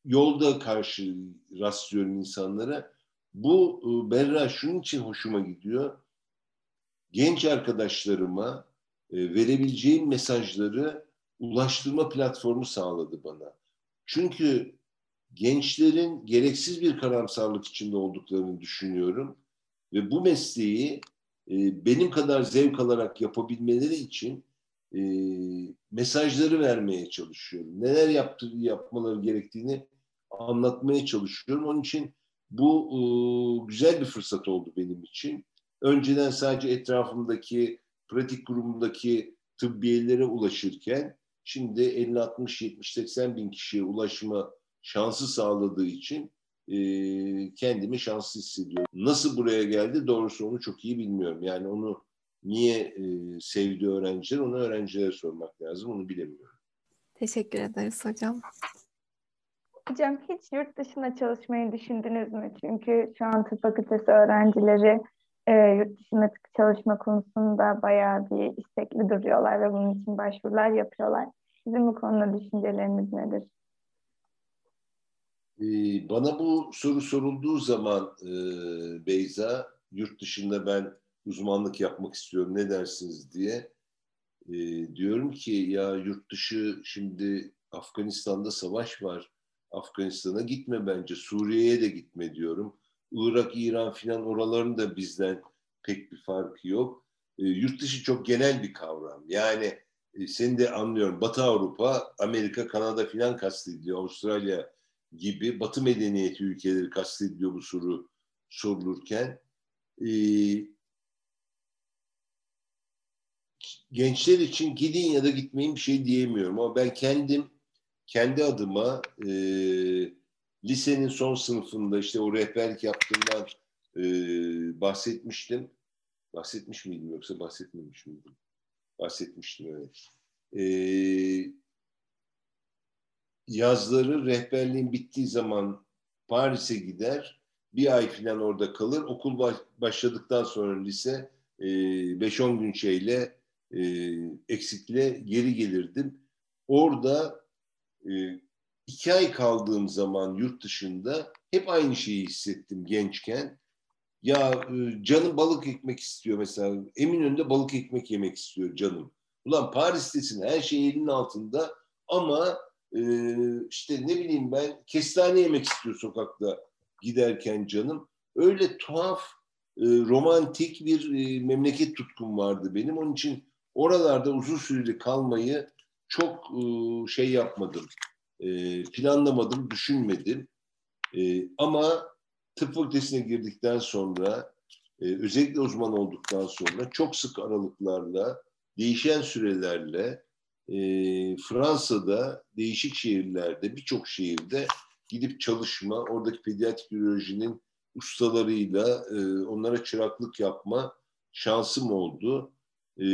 C: yolda karşı rastlıyorum insanlara. Bu e, Berra şunun için hoşuma gidiyor. Genç arkadaşlarıma e, verebileceğim mesajları ulaştırma platformu sağladı bana. Çünkü gençlerin gereksiz bir karamsarlık içinde olduklarını düşünüyorum ve bu mesleği e, benim kadar zevk alarak yapabilmeleri için e, mesajları vermeye çalışıyorum. Neler yaptı, yapmaları gerektiğini anlatmaya çalışıyorum. Onun için bu e, güzel bir fırsat oldu benim için. Önceden sadece etrafımdaki, pratik grubumdaki tıbbiyelere ulaşırken şimdi 50, 60, 70, 80 bin kişiye ulaşma şansı sağladığı için e, kendimi şanslı hissediyorum. Nasıl buraya geldi doğrusu onu çok iyi bilmiyorum. Yani onu niye e, sevdi öğrenciler onu öğrencilere sormak lazım onu bilemiyorum.
B: Teşekkür ederiz hocam.
A: Hocam hiç yurt dışına çalışmayı düşündünüz mü? Çünkü şu an tıp fakültesi öğrencileri e, yurt dışına çalışma konusunda bayağı bir istekli duruyorlar ve bunun için başvurular yapıyorlar. Sizin bu konuda düşünceleriniz nedir?
C: Ee, bana bu soru sorulduğu zaman e, Beyza, yurt dışında ben uzmanlık yapmak istiyorum ne dersiniz diye e, diyorum ki ya yurt dışı şimdi Afganistan'da savaş var. Afganistan'a gitme bence. Suriye'ye de gitme diyorum. Irak, İran filan oraların da bizden pek bir farkı yok. E, yurt dışı çok genel bir kavram. Yani e, seni de anlıyorum. Batı Avrupa, Amerika, Kanada filan kastediliyor. Avustralya gibi Batı medeniyeti ülkeleri kastediliyor bu soru sorulurken. E, gençler için gidin ya da gitmeyin bir şey diyemiyorum ama ben kendim kendi adıma e, lisenin son sınıfında işte o rehberlik yaptığımdan e, bahsetmiştim. Bahsetmiş miydim yoksa bahsetmemiş miydim? Bahsetmiştim evet. E, yazları rehberliğin bittiği zaman Paris'e gider. Bir ay falan orada kalır. Okul başladıktan sonra lise 5-10 gün şeyle e, eksikle geri gelirdim. Orada e, iki ay kaldığım zaman yurt dışında hep aynı şeyi hissettim gençken. Ya e, canım balık ekmek istiyor mesela. Eminönü'nde balık ekmek yemek istiyor canım. Ulan Paris'tesin her şey elinin altında ama e, işte ne bileyim ben kestane yemek istiyor sokakta giderken canım. Öyle tuhaf e, romantik bir e, memleket tutkum vardı benim. Onun için oralarda uzun süreli kalmayı çok e, şey yapmadım. E, planlamadım, düşünmedim. E, ama tıp fakültesine girdikten sonra e, özellikle uzman olduktan sonra çok sık aralıklarla değişen sürelerle e, Fransa'da değişik şehirlerde birçok şehirde gidip çalışma oradaki pediatrik ürolojinin ustalarıyla e, onlara çıraklık yapma şansım oldu. E,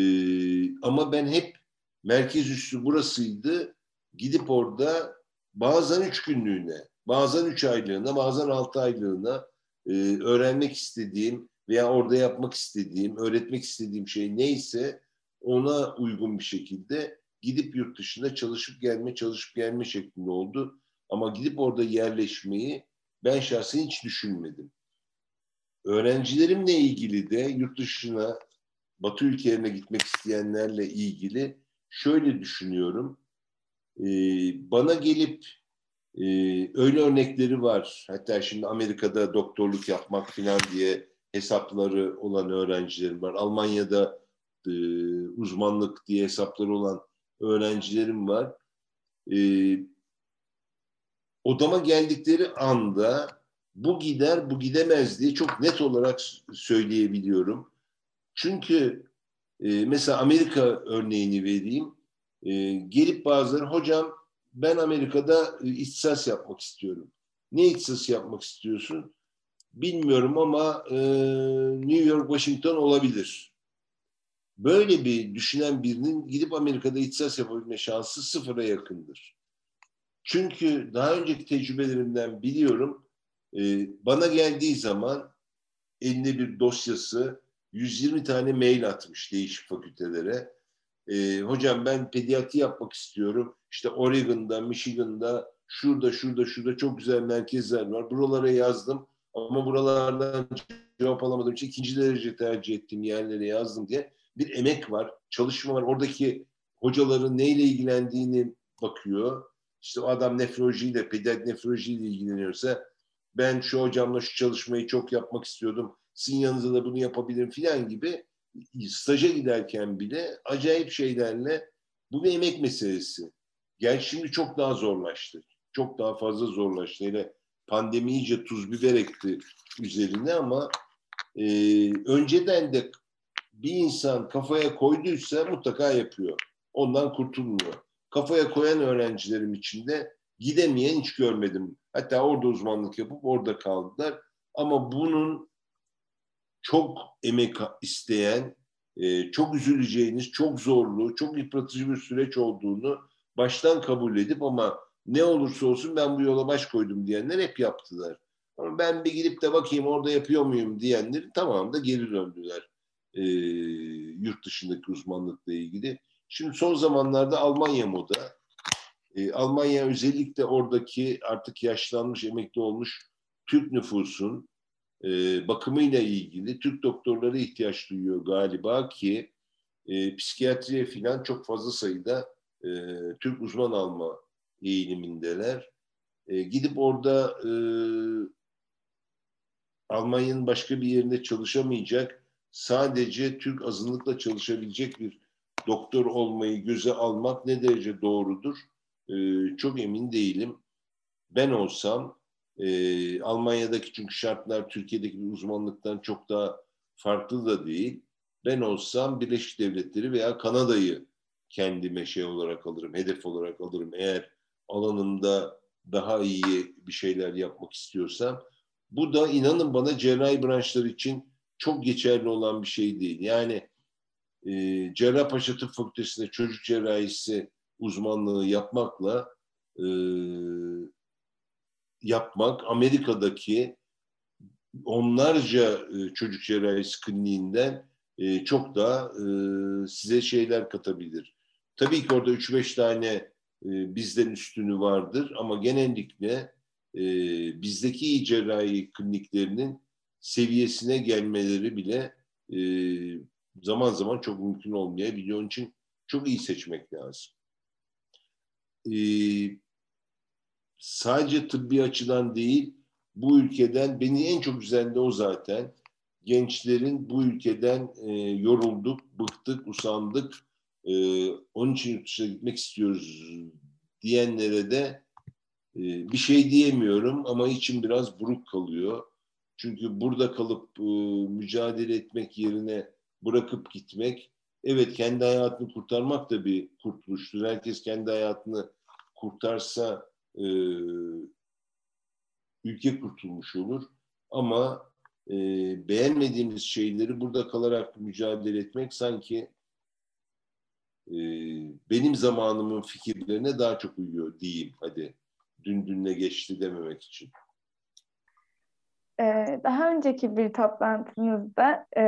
C: ama ben hep merkez üssü burasıydı. Gidip orada bazen üç günlüğüne, bazen üç aylığına, bazen altı aylığına e, öğrenmek istediğim veya orada yapmak istediğim, öğretmek istediğim şey neyse ona uygun bir şekilde gidip yurt dışında çalışıp gelme, çalışıp gelme şeklinde oldu. Ama gidip orada yerleşmeyi ben şahsen hiç düşünmedim. Öğrencilerimle ilgili de yurt dışına, Batı ülkelerine gitmek isteyenlerle ilgili şöyle düşünüyorum. Ee, bana gelip e, öyle örnekleri var. Hatta şimdi Amerika'da doktorluk yapmak falan diye hesapları olan öğrencilerim var. Almanya'da e, uzmanlık diye hesapları olan öğrencilerim var. E, odama geldikleri anda bu gider, bu gidemez diye çok net olarak söyleyebiliyorum. Çünkü e, mesela Amerika örneğini vereyim. E, gelip bazıları hocam ben Amerika'da e, ihtisas yapmak istiyorum. Ne ihtisas yapmak istiyorsun? Bilmiyorum ama e, New York, Washington olabilir. Böyle bir düşünen birinin gidip Amerika'da ihtisas yapabilme şansı sıfıra yakındır. Çünkü daha önceki tecrübelerimden biliyorum e, bana geldiği zaman elinde bir dosyası 120 tane mail atmış değişik fakültelere. E, hocam ben pediatri yapmak istiyorum. İşte Oregon'da, Michigan'da, şurada, şurada, şurada çok güzel merkezler var. Buralara yazdım ama buralardan cevap alamadığım için ikinci derece tercih ettiğim yerlere yazdım diye bir emek var, çalışma var. Oradaki hocaların neyle ilgilendiğini bakıyor. İşte o adam nefrolojiyle, pediatrik nefrolojiyle ilgileniyorsa ben şu hocamla şu çalışmayı çok yapmak istiyordum. Sizin yanınızda da bunu yapabilirim filan gibi staja giderken bile acayip şeylerle bu bir emek meselesi. Gerçi şimdi çok daha zorlaştı. Çok daha fazla zorlaştı. Hele pandemi iyice tuz biber ekti üzerine ama e, önceden de bir insan kafaya koyduysa mutlaka yapıyor. Ondan kurtulmuyor. Kafaya koyan öğrencilerim içinde gidemeyen hiç görmedim. Hatta orada uzmanlık yapıp orada kaldılar. Ama bunun çok emek isteyen, e, çok üzüleceğiniz, çok zorlu, çok yıpratıcı bir süreç olduğunu baştan kabul edip ama ne olursa olsun ben bu yola baş koydum diyenler hep yaptılar. Ama ben bir gidip de bakayım orada yapıyor muyum diyenleri tamam da geri döndüler e, yurt dışındaki uzmanlıkla ilgili. Şimdi son zamanlarda Almanya moda. E, Almanya özellikle oradaki artık yaşlanmış, emekli olmuş Türk nüfusun e, bakımıyla ilgili Türk doktorları ihtiyaç duyuyor galiba ki e, psikiyatriye falan çok fazla sayıda e, Türk uzman alma eğilimindeler. E, gidip orada e, Almanya'nın başka bir yerinde çalışamayacak, sadece Türk azınlıkla çalışabilecek bir doktor olmayı göze almak ne derece doğrudur? E, çok emin değilim. Ben olsam e, Almanya'daki çünkü şartlar Türkiye'deki bir uzmanlıktan çok daha farklı da değil. Ben olsam Birleşik Devletleri veya Kanada'yı kendime şey olarak alırım, hedef olarak alırım. Eğer alanımda daha iyi bir şeyler yapmak istiyorsam. Bu da inanın bana cerrahi branşları için çok geçerli olan bir şey değil. Yani e, Cerrahpaşa Tıp Fakültesi'nde çocuk cerrahisi uzmanlığı yapmakla e, yapmak Amerika'daki onlarca e, çocuk cerrahisi kliniğinden e, çok daha e, size şeyler katabilir. Tabii ki orada 3-5 tane bizden üstünü vardır ama genellikle bizdeki iyi cerrahi kliniklerinin seviyesine gelmeleri bile zaman zaman çok mümkün olmayabiliyor. Onun için çok iyi seçmek lazım. Sadece tıbbi açıdan değil, bu ülkeden beni en çok üzen de o zaten. Gençlerin bu ülkeden e, yorulduk, bıktık, usandık. E, onun için yurt dışına gitmek istiyoruz diyenlere de e, bir şey diyemiyorum ama içim biraz buruk kalıyor. Çünkü burada kalıp e, mücadele etmek yerine bırakıp gitmek, evet kendi hayatını kurtarmak da bir kurtuluştur. Herkes kendi hayatını kurtarsa e, ülke kurtulmuş olur. Ama e, beğenmediğimiz şeyleri burada kalarak mücadele etmek sanki e, benim zamanımın fikirlerine daha çok uyuyor diyeyim hadi. Dün dünle geçti dememek için.
A: Ee, daha önceki bir toplantınızda e,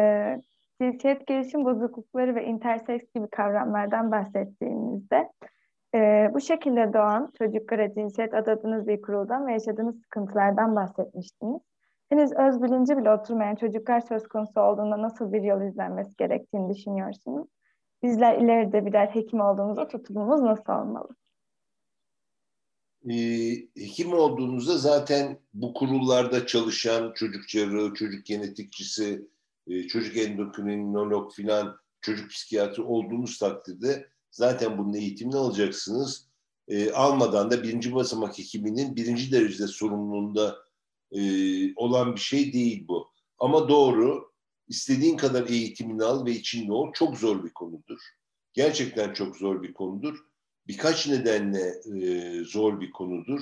A: cinsiyet gelişim bozuklukları ve interseks gibi kavramlardan bahsettiğinizde e, bu şekilde doğan çocuklara cinsiyet adadığınız bir kuruldan ve yaşadığınız sıkıntılardan bahsetmiştiniz. Henüz öz bilinci bile oturmayan çocuklar söz konusu olduğunda nasıl bir yol izlenmesi gerektiğini düşünüyorsunuz? Bizler ileride birer hekim olduğumuzda tutumumuz nasıl olmalı?
C: e, hekim olduğunuzda zaten bu kurullarda çalışan çocuk cerrahı, çocuk genetikçisi, e, çocuk endokrinolog filan, çocuk psikiyatri olduğunuz takdirde zaten bunun eğitimini alacaksınız. E, almadan da birinci basamak hekiminin birinci derecede sorumluluğunda e, olan bir şey değil bu. Ama doğru, istediğin kadar eğitimini al ve içinde ol. Çok zor bir konudur. Gerçekten çok zor bir konudur birkaç nedenle e, zor bir konudur.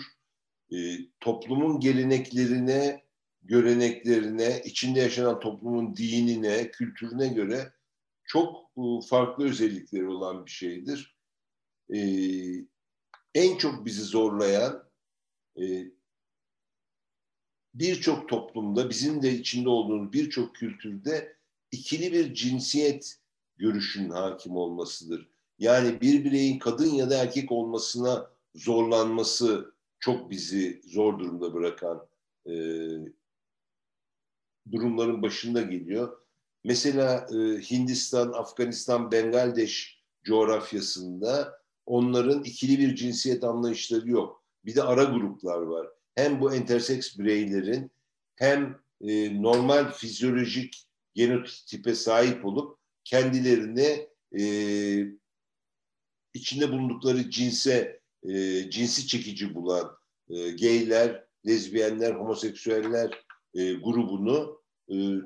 C: E, toplumun geleneklerine, göreneklerine, içinde yaşanan toplumun dinine, kültürüne göre çok e, farklı özellikleri olan bir şeydir. E, en çok bizi zorlayan e, birçok toplumda, bizim de içinde olduğumuz birçok kültürde ikili bir cinsiyet görüşünün hakim olmasıdır. Yani bir bireyin kadın ya da erkek olmasına zorlanması çok bizi zor durumda bırakan e, durumların başında geliyor. Mesela e, Hindistan, Afganistan, Bengaldeş coğrafyasında onların ikili bir cinsiyet anlayışları yok. Bir de ara gruplar var. Hem bu interseks bireylerin hem e, normal fizyolojik genotipe sahip olup kendilerini e, içinde bulundukları cinse e, cinsi çekici bulan e, gayler, lezbiyenler, homoseksüeller e, grubunu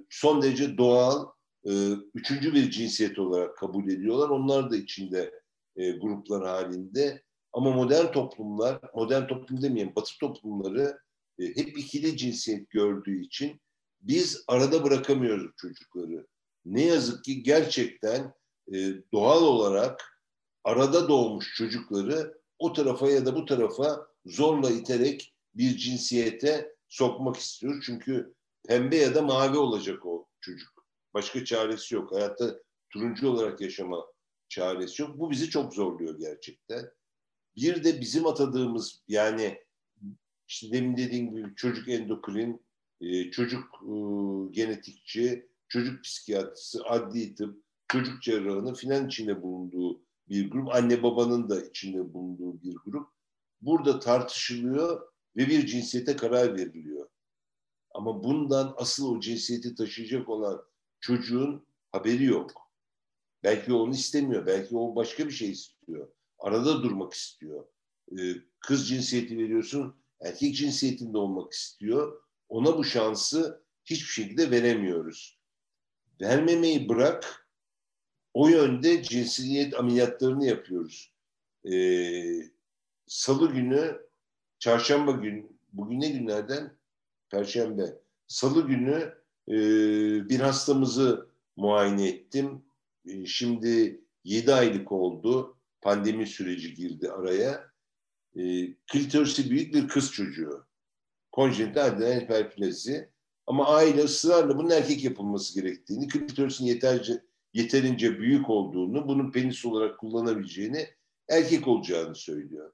C: son derece doğal e, üçüncü bir cinsiyet olarak kabul ediyorlar. Onlar da içinde e, gruplar halinde. Ama modern toplumlar, modern toplum demeyeyim, batı toplumları e, hep ikili cinsiyet gördüğü için biz arada bırakamıyoruz çocukları. Ne yazık ki gerçekten e, doğal olarak arada doğmuş çocukları o tarafa ya da bu tarafa zorla iterek bir cinsiyete sokmak istiyor. Çünkü pembe ya da mavi olacak o çocuk. Başka çaresi yok. Hayatta turuncu olarak yaşama çaresi yok. Bu bizi çok zorluyor gerçekten. Bir de bizim atadığımız yani işte demin dediğim gibi çocuk endokrin, e, çocuk e, genetikçi, çocuk psikiyatrisi, adli tıp, çocuk cerrahının filan içinde bulunduğu bir grup, anne babanın da içinde bulunduğu bir grup. Burada tartışılıyor ve bir cinsiyete karar veriliyor. Ama bundan asıl o cinsiyeti taşıyacak olan çocuğun haberi yok. Belki onu istemiyor, belki o başka bir şey istiyor. Arada durmak istiyor. Ee, kız cinsiyeti veriyorsun, erkek cinsiyetinde olmak istiyor. Ona bu şansı hiçbir şekilde veremiyoruz. Vermemeyi bırak, o yönde cinsiyet ameliyatlarını yapıyoruz. Ee, Salı günü, çarşamba gün, bugün ne günlerden? Perşembe. Salı günü e, bir hastamızı muayene ettim. E, şimdi 7 aylık oldu. Pandemi süreci girdi araya. E, klitorisi büyük bir kız çocuğu. Konjenital adrenal hiperplazi. Ama aile ısrarla bunun erkek yapılması gerektiğini, klitorisin yeterce yeterince büyük olduğunu, bunun penis olarak kullanabileceğini, erkek olacağını söylüyor.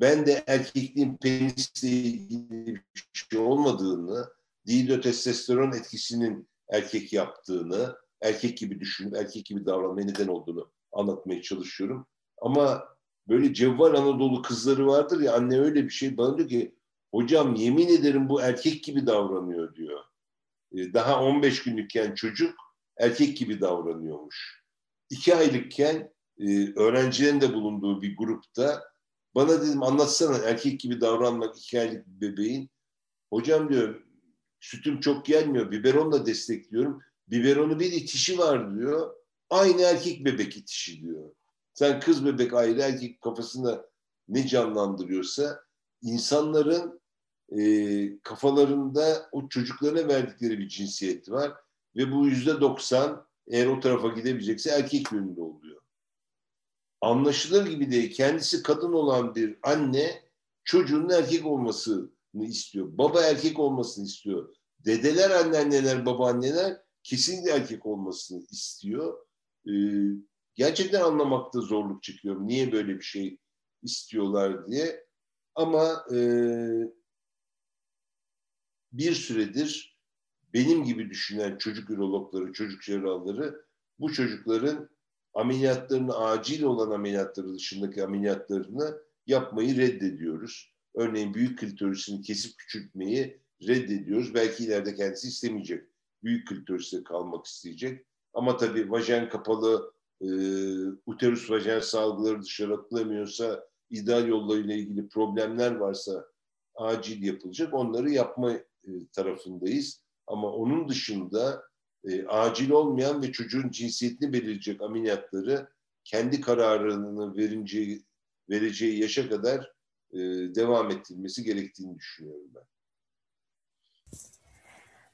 C: Ben de erkekliğin penisle ilgili bir şey olmadığını, dihidrotestosteron etkisinin erkek yaptığını, erkek gibi düşünüp erkek gibi davranmaya neden olduğunu anlatmaya çalışıyorum. Ama böyle cevval Anadolu kızları vardır ya anne öyle bir şey bana diyor ki hocam yemin ederim bu erkek gibi davranıyor diyor. E, daha 15 günlükken çocuk erkek gibi davranıyormuş. İki aylıkken e, öğrencilerin de bulunduğu bir grupta bana dedim anlatsana erkek gibi davranmak iki aylık bebeğin. Hocam diyor sütüm çok gelmiyor biberonla destekliyorum. Biberonu bir itişi var diyor. Aynı erkek bebek itişi diyor. Sen kız bebek ayrı erkek kafasında ne canlandırıyorsa insanların e, kafalarında o çocuklarına verdikleri bir cinsiyet var ve bu yüzde doksan eğer o tarafa gidebilecekse erkek yönünde oluyor. Anlaşılır gibi değil. Kendisi kadın olan bir anne çocuğunun erkek olmasını istiyor. Baba erkek olmasını istiyor. Dedeler, anneanneler, babaanneler kesinlikle erkek olmasını istiyor. Ee, gerçekten anlamakta zorluk çekiyorum. Niye böyle bir şey istiyorlar diye. Ama e, bir süredir benim gibi düşünen çocuk ürologları, çocuk cerrahları bu çocukların ameliyatlarını, acil olan ameliyatları dışındaki ameliyatlarını yapmayı reddediyoruz. Örneğin büyük klitorisini kesip küçültmeyi reddediyoruz. Belki ileride kendisi istemeyecek. Büyük klitorisle kalmak isteyecek. Ama tabii vajen kapalı, e, uterus vajen salgıları dışarı atılamıyorsa, ideal yollarıyla ilgili problemler varsa acil yapılacak. Onları yapma e, tarafındayız. Ama onun dışında e, acil olmayan ve çocuğun cinsiyetini belirleyecek ameliyatları kendi kararını verince, vereceği yaşa kadar e, devam ettirilmesi gerektiğini düşünüyorum ben.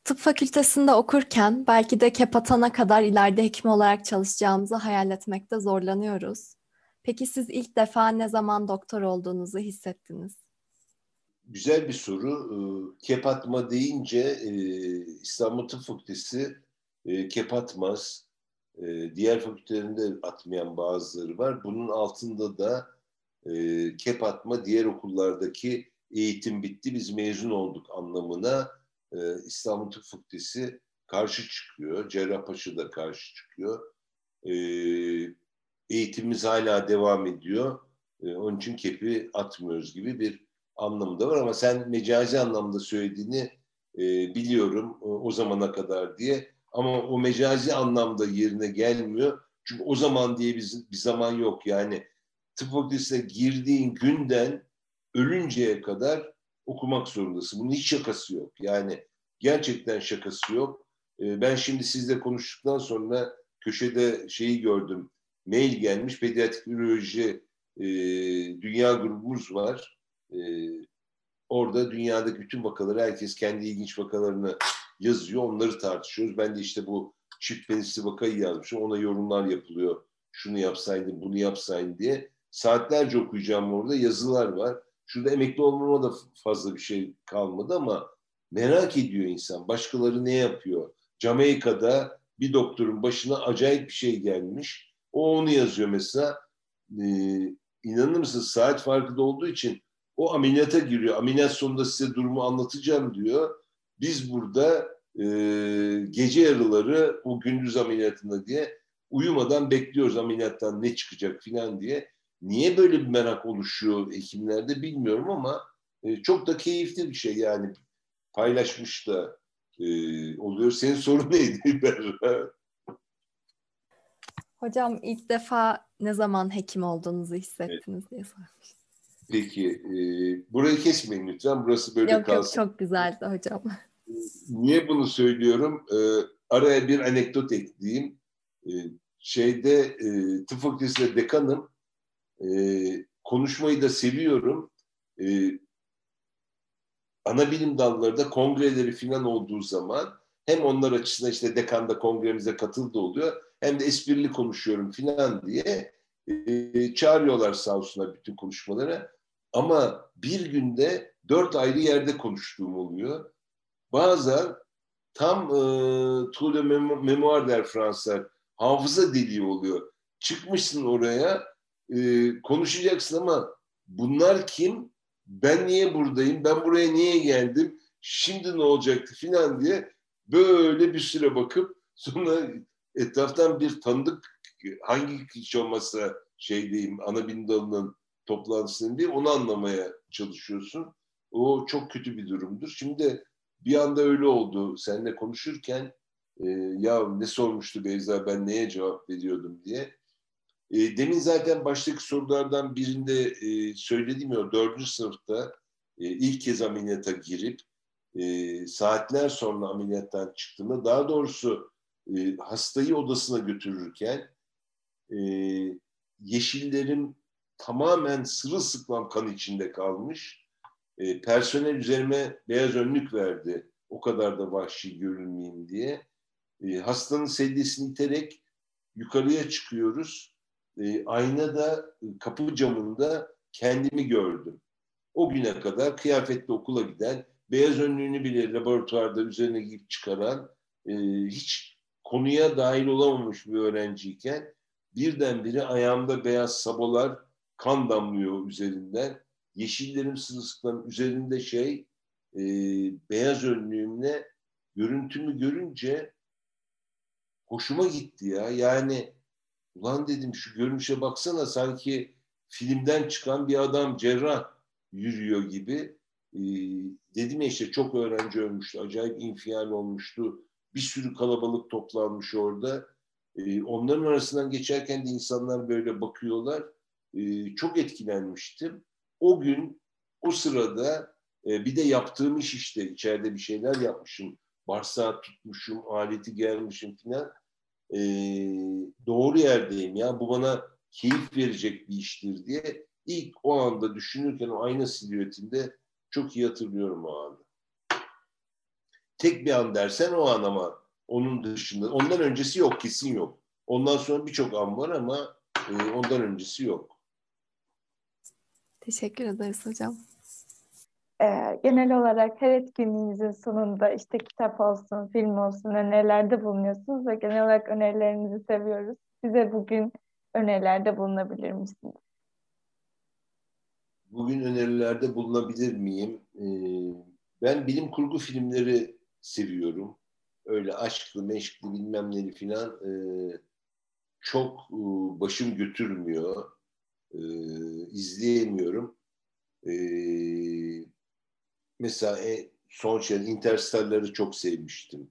B: Tıp fakültesinde okurken belki de kepatana kadar ileride hekim olarak çalışacağımızı hayal etmekte zorlanıyoruz. Peki siz ilk defa ne zaman doktor olduğunuzu hissettiniz?
C: Güzel bir soru. Kepatma deyince İstanbul Tıp Fakültesi e, kepatmaz. E, diğer fakültelerinde atmayan bazıları var. Bunun altında da kepatma diğer okullardaki eğitim bitti biz mezun olduk anlamına İstanbul Tıp Fakültesi karşı çıkıyor. Cerrahpaşa da karşı çıkıyor. Eğitimimiz hala devam ediyor. Onun için kepi atmıyoruz gibi bir anlamında var ama sen mecazi anlamda söylediğini e, biliyorum e, o zamana kadar diye ama o mecazi anlamda yerine gelmiyor. Çünkü o zaman diye bir, bir zaman yok. Yani tıp fakültesine girdiğin günden ölünceye kadar okumak zorundasın. Bunun hiç şakası yok. Yani gerçekten şakası yok. E, ben şimdi sizle konuştuktan sonra köşede şeyi gördüm. Mail gelmiş. Pediatrik üroloji e, dünya grubumuz var e, orada dünyadaki bütün vakaları herkes kendi ilginç vakalarını yazıyor. Onları tartışıyoruz. Ben de işte bu çift penisli vakayı yazmışım. Ona yorumlar yapılıyor. Şunu yapsaydın, bunu yapsaydın diye. Saatlerce okuyacağım orada. Yazılar var. Şurada emekli olmama da fazla bir şey kalmadı ama merak ediyor insan. Başkaları ne yapıyor? Jamaika'da bir doktorun başına acayip bir şey gelmiş. O onu yazıyor mesela. Ee, inanır mısın saat farkı da olduğu için o ameliyata giriyor. Ameliyat sonunda size durumu anlatacağım diyor. Biz burada e, gece yarıları o gündüz ameliyatında diye uyumadan bekliyoruz ameliyattan ne çıkacak filan diye. Niye böyle bir merak oluşuyor hekimlerde bilmiyorum ama e, çok da keyifli bir şey yani paylaşmış da e, oluyor. Senin sorun neydi Berra?
B: Hocam ilk defa ne zaman hekim olduğunuzu hissettiniz evet. diye sormuş.
C: Peki, e, burayı kesmeyin lütfen. Burası böyle
B: yok,
C: kalsın.
B: Yok, çok güzeldi hocam.
C: Niye bunu söylüyorum? E, araya bir anekdot ekleyeyim. E, şeyde, e, tıp fakültesinde dekanım. E, konuşmayı da seviyorum. E, ana bilim dalları kongreleri falan olduğu zaman hem onlar açısından işte dekanda kongremize katıldı oluyor hem de esprili konuşuyorum falan diye e, çağırıyorlar sağ olsunlar bütün konuşmalara. Ama bir günde dört ayrı yerde konuştuğum oluyor. Bazen tam e, Tour de Memoir der Fransızlar. Hafıza deliği oluyor. Çıkmışsın oraya e, konuşacaksın ama bunlar kim? Ben niye buradayım? Ben buraya niye geldim? Şimdi ne olacaktı filan diye böyle bir süre bakıp sonra etraftan bir tanıdık hangi kişi olmasa şey diyeyim ana bilim dalının toplantısının bir onu anlamaya çalışıyorsun. O çok kötü bir durumdur. Şimdi bir anda öyle oldu. Seninle konuşurken e, ya ne sormuştu Beyza ben neye cevap veriyordum diye. E, demin zaten baştaki sorulardan birinde e, söylediğim ya dördüncü sınıfta e, ilk kez ameliyata girip e, saatler sonra ameliyattan çıktığımda daha doğrusu e, hastayı odasına götürürken e, yeşillerim tamamen sırılsıklam kan içinde kalmış. E, personel üzerime beyaz önlük verdi. O kadar da vahşi görünmeyeyim diye. E, hastanın sedyesini iterek yukarıya çıkıyoruz. E, aynada kapı camında kendimi gördüm. O güne kadar kıyafetli okula giden, beyaz önlüğünü bile laboratuvarda üzerine giyip çıkaran, e, hiç konuya dahil olamamış bir öğrenciyken birdenbire ayağımda beyaz sabolar, kan damlıyor üzerinden. Yeşillerim sırılsıklam üzerinde şey, e, beyaz önlüğümle görüntümü görünce hoşuma gitti ya. Yani ulan dedim şu görünüşe baksana sanki filmden çıkan bir adam cerrah yürüyor gibi. Ee, dedim ya işte çok öğrenci ölmüştü. Acayip infial olmuştu. Bir sürü kalabalık toplanmış orada. Ee, onların arasından geçerken de insanlar böyle bakıyorlar. Ee, çok etkilenmiştim. O gün o sırada e, bir de yaptığım iş işte içeride bir şeyler yapmışım. Barsağı tutmuşum, aleti gelmişim falan. Ee, doğru yerdeyim ya bu bana keyif verecek bir iştir diye ilk o anda düşünürken o ayna silüetinde çok iyi hatırlıyorum o anda. Tek bir an dersen o an ama onun dışında ondan öncesi yok kesin yok. Ondan sonra birçok an var ama e, ondan öncesi yok.
B: Teşekkür ederiz hocam.
A: Ee, genel olarak her etkinliğinizin sonunda işte kitap olsun, film olsun önerilerde bulunuyorsunuz ve genel olarak önerilerinizi seviyoruz. Size bugün önerilerde bulunabilir misiniz?
C: Bugün önerilerde bulunabilir miyim? Ee, ben bilim kurgu filmleri seviyorum. Öyle aşklı, meşkli bilmem neli filan e, çok e, başım götürmüyor. E, izleyemiyorum. E, mesela e, son şey Interstellar'ı çok sevmiştim.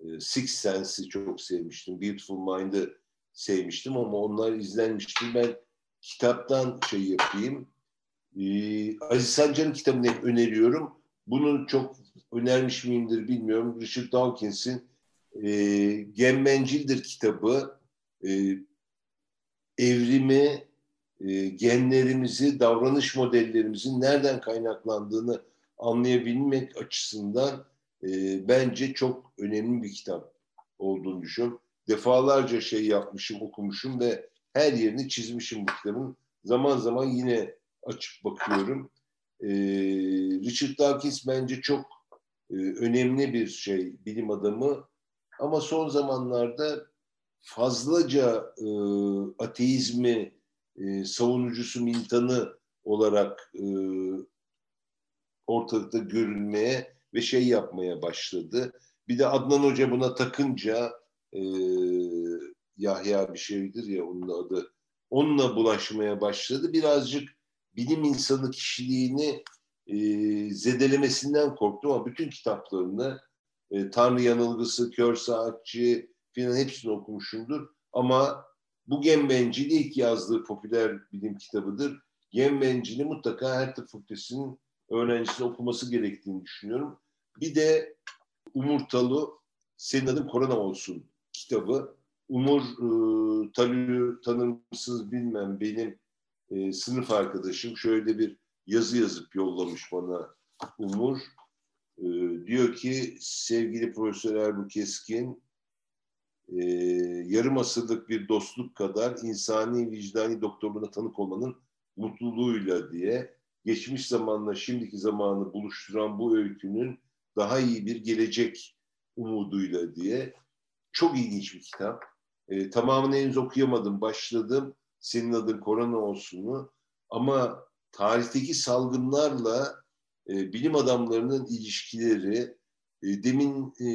C: E, Six Sense'i çok sevmiştim. Beautiful Mind'ı sevmiştim ama onlar izlenmişti. Ben kitaptan şey yapayım. Ee, Aziz Sancar'ın kitabını hep öneriyorum. Bunu çok önermiş miyimdir bilmiyorum. Richard Dawkins'in e, Gemmencildir kitabı. E, evrimi, e, genlerimizi, davranış modellerimizin nereden kaynaklandığını anlayabilmek açısından e, bence çok önemli bir kitap olduğunu düşünüyorum. Defalarca şey yapmışım, okumuşum ve her yerini çizmişim bu kitabın. Zaman zaman yine açıp bakıyorum. E, Richard Dawkins bence çok önemli bir şey, bilim adamı. Ama son zamanlarda fazlaca e, ateizmi e, savunucusu, militanı olarak e, ortalıkta görünmeye ve şey yapmaya başladı. Bir de Adnan Hoca buna takınca e, Yahya bir şeydir ya onun adı onunla bulaşmaya başladı. Birazcık bilim insanı kişiliğini e, zedelemesinden korktum ama bütün kitaplarını e, Tanrı Yanılgısı, Kör Saatçi filan hepsini okumuşumdur. Ama bu Gembencil'i ilk yazdığı popüler bilim kitabıdır. Gembencil'i mutlaka her tıp fakültesinin öğrencisinin okuması gerektiğini düşünüyorum. Bir de Umurtalı Senin Adın Korona Olsun kitabı. Umur e, tanıyor, tanır mısınız bilmem benim e, sınıf arkadaşım şöyle bir yazı yazıp yollamış bana Umur. E, diyor ki sevgili Profesör Erbu Keskin e, yarım asırlık bir dostluk kadar insani vicdani doktorluğuna tanık olmanın mutluluğuyla diye geçmiş zamanla şimdiki zamanı buluşturan bu öykünün daha iyi bir gelecek umuduyla diye çok ilginç bir kitap. E, tamamını henüz okuyamadım, başladım. Senin adın korona olsunu. Ama tarihteki salgınlarla e, bilim adamlarının ilişkileri, e, demin e,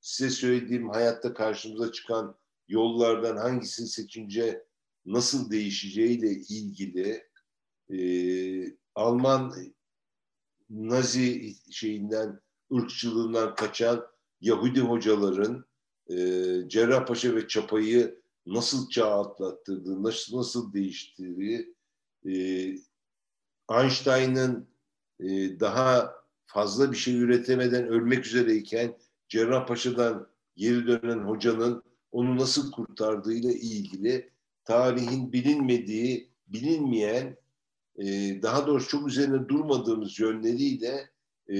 C: size söylediğim hayatta karşımıza çıkan yollardan hangisini seçince nasıl değişeceğiyle ilgili e, Alman Nazi şeyinden, ırkçılığından kaçan Yahudi hocaların e, Cerrahpaşa ve Çapa'yı nasıl çağ atlattırdığı, nasıl, nasıl değiştirdiği, e, Einstein'ın e, daha fazla bir şey üretemeden ölmek üzereyken Cerrahpaşa'dan geri dönen hocanın onu nasıl kurtardığıyla ilgili tarihin bilinmediği, bilinmeyen, e, daha doğrusu çok üzerine durmadığımız yönleriyle e,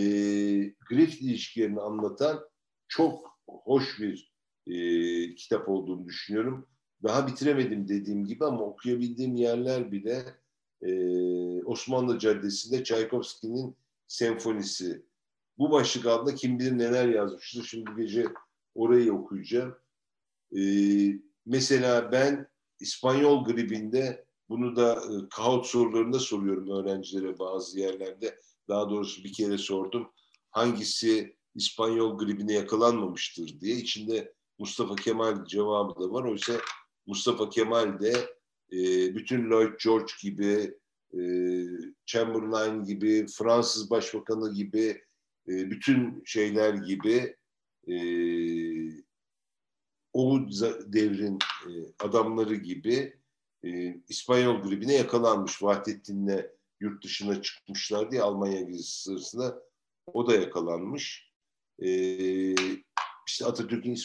C: Griffith ilişkilerini anlatan çok hoş bir e, kitap olduğunu düşünüyorum. Daha bitiremedim dediğim gibi ama okuyabildiğim yerler bile e, Osmanlı Caddesi'nde Çaykovski'nin senfonisi. Bu başlık altında kim bilir neler yazmıştır. Şimdi gece orayı okuyacağım. E, mesela ben İspanyol gribinde bunu da e, kahut sorularında soruyorum öğrencilere bazı yerlerde. Daha doğrusu bir kere sordum. Hangisi İspanyol gribine yakalanmamıştır diye. İçinde Mustafa Kemal cevabı da var. Oysa Mustafa Kemal de e, bütün Lloyd George gibi, e, Chamberlain gibi, Fransız Başbakanı gibi, e, bütün şeyler gibi e, o devrin e, adamları gibi e, İspanyol gribine yakalanmış. Vahdettin'le yurt dışına çıkmışlar diye Almanya gezisi sırasında o da yakalanmış. E, işte Atatürk'ün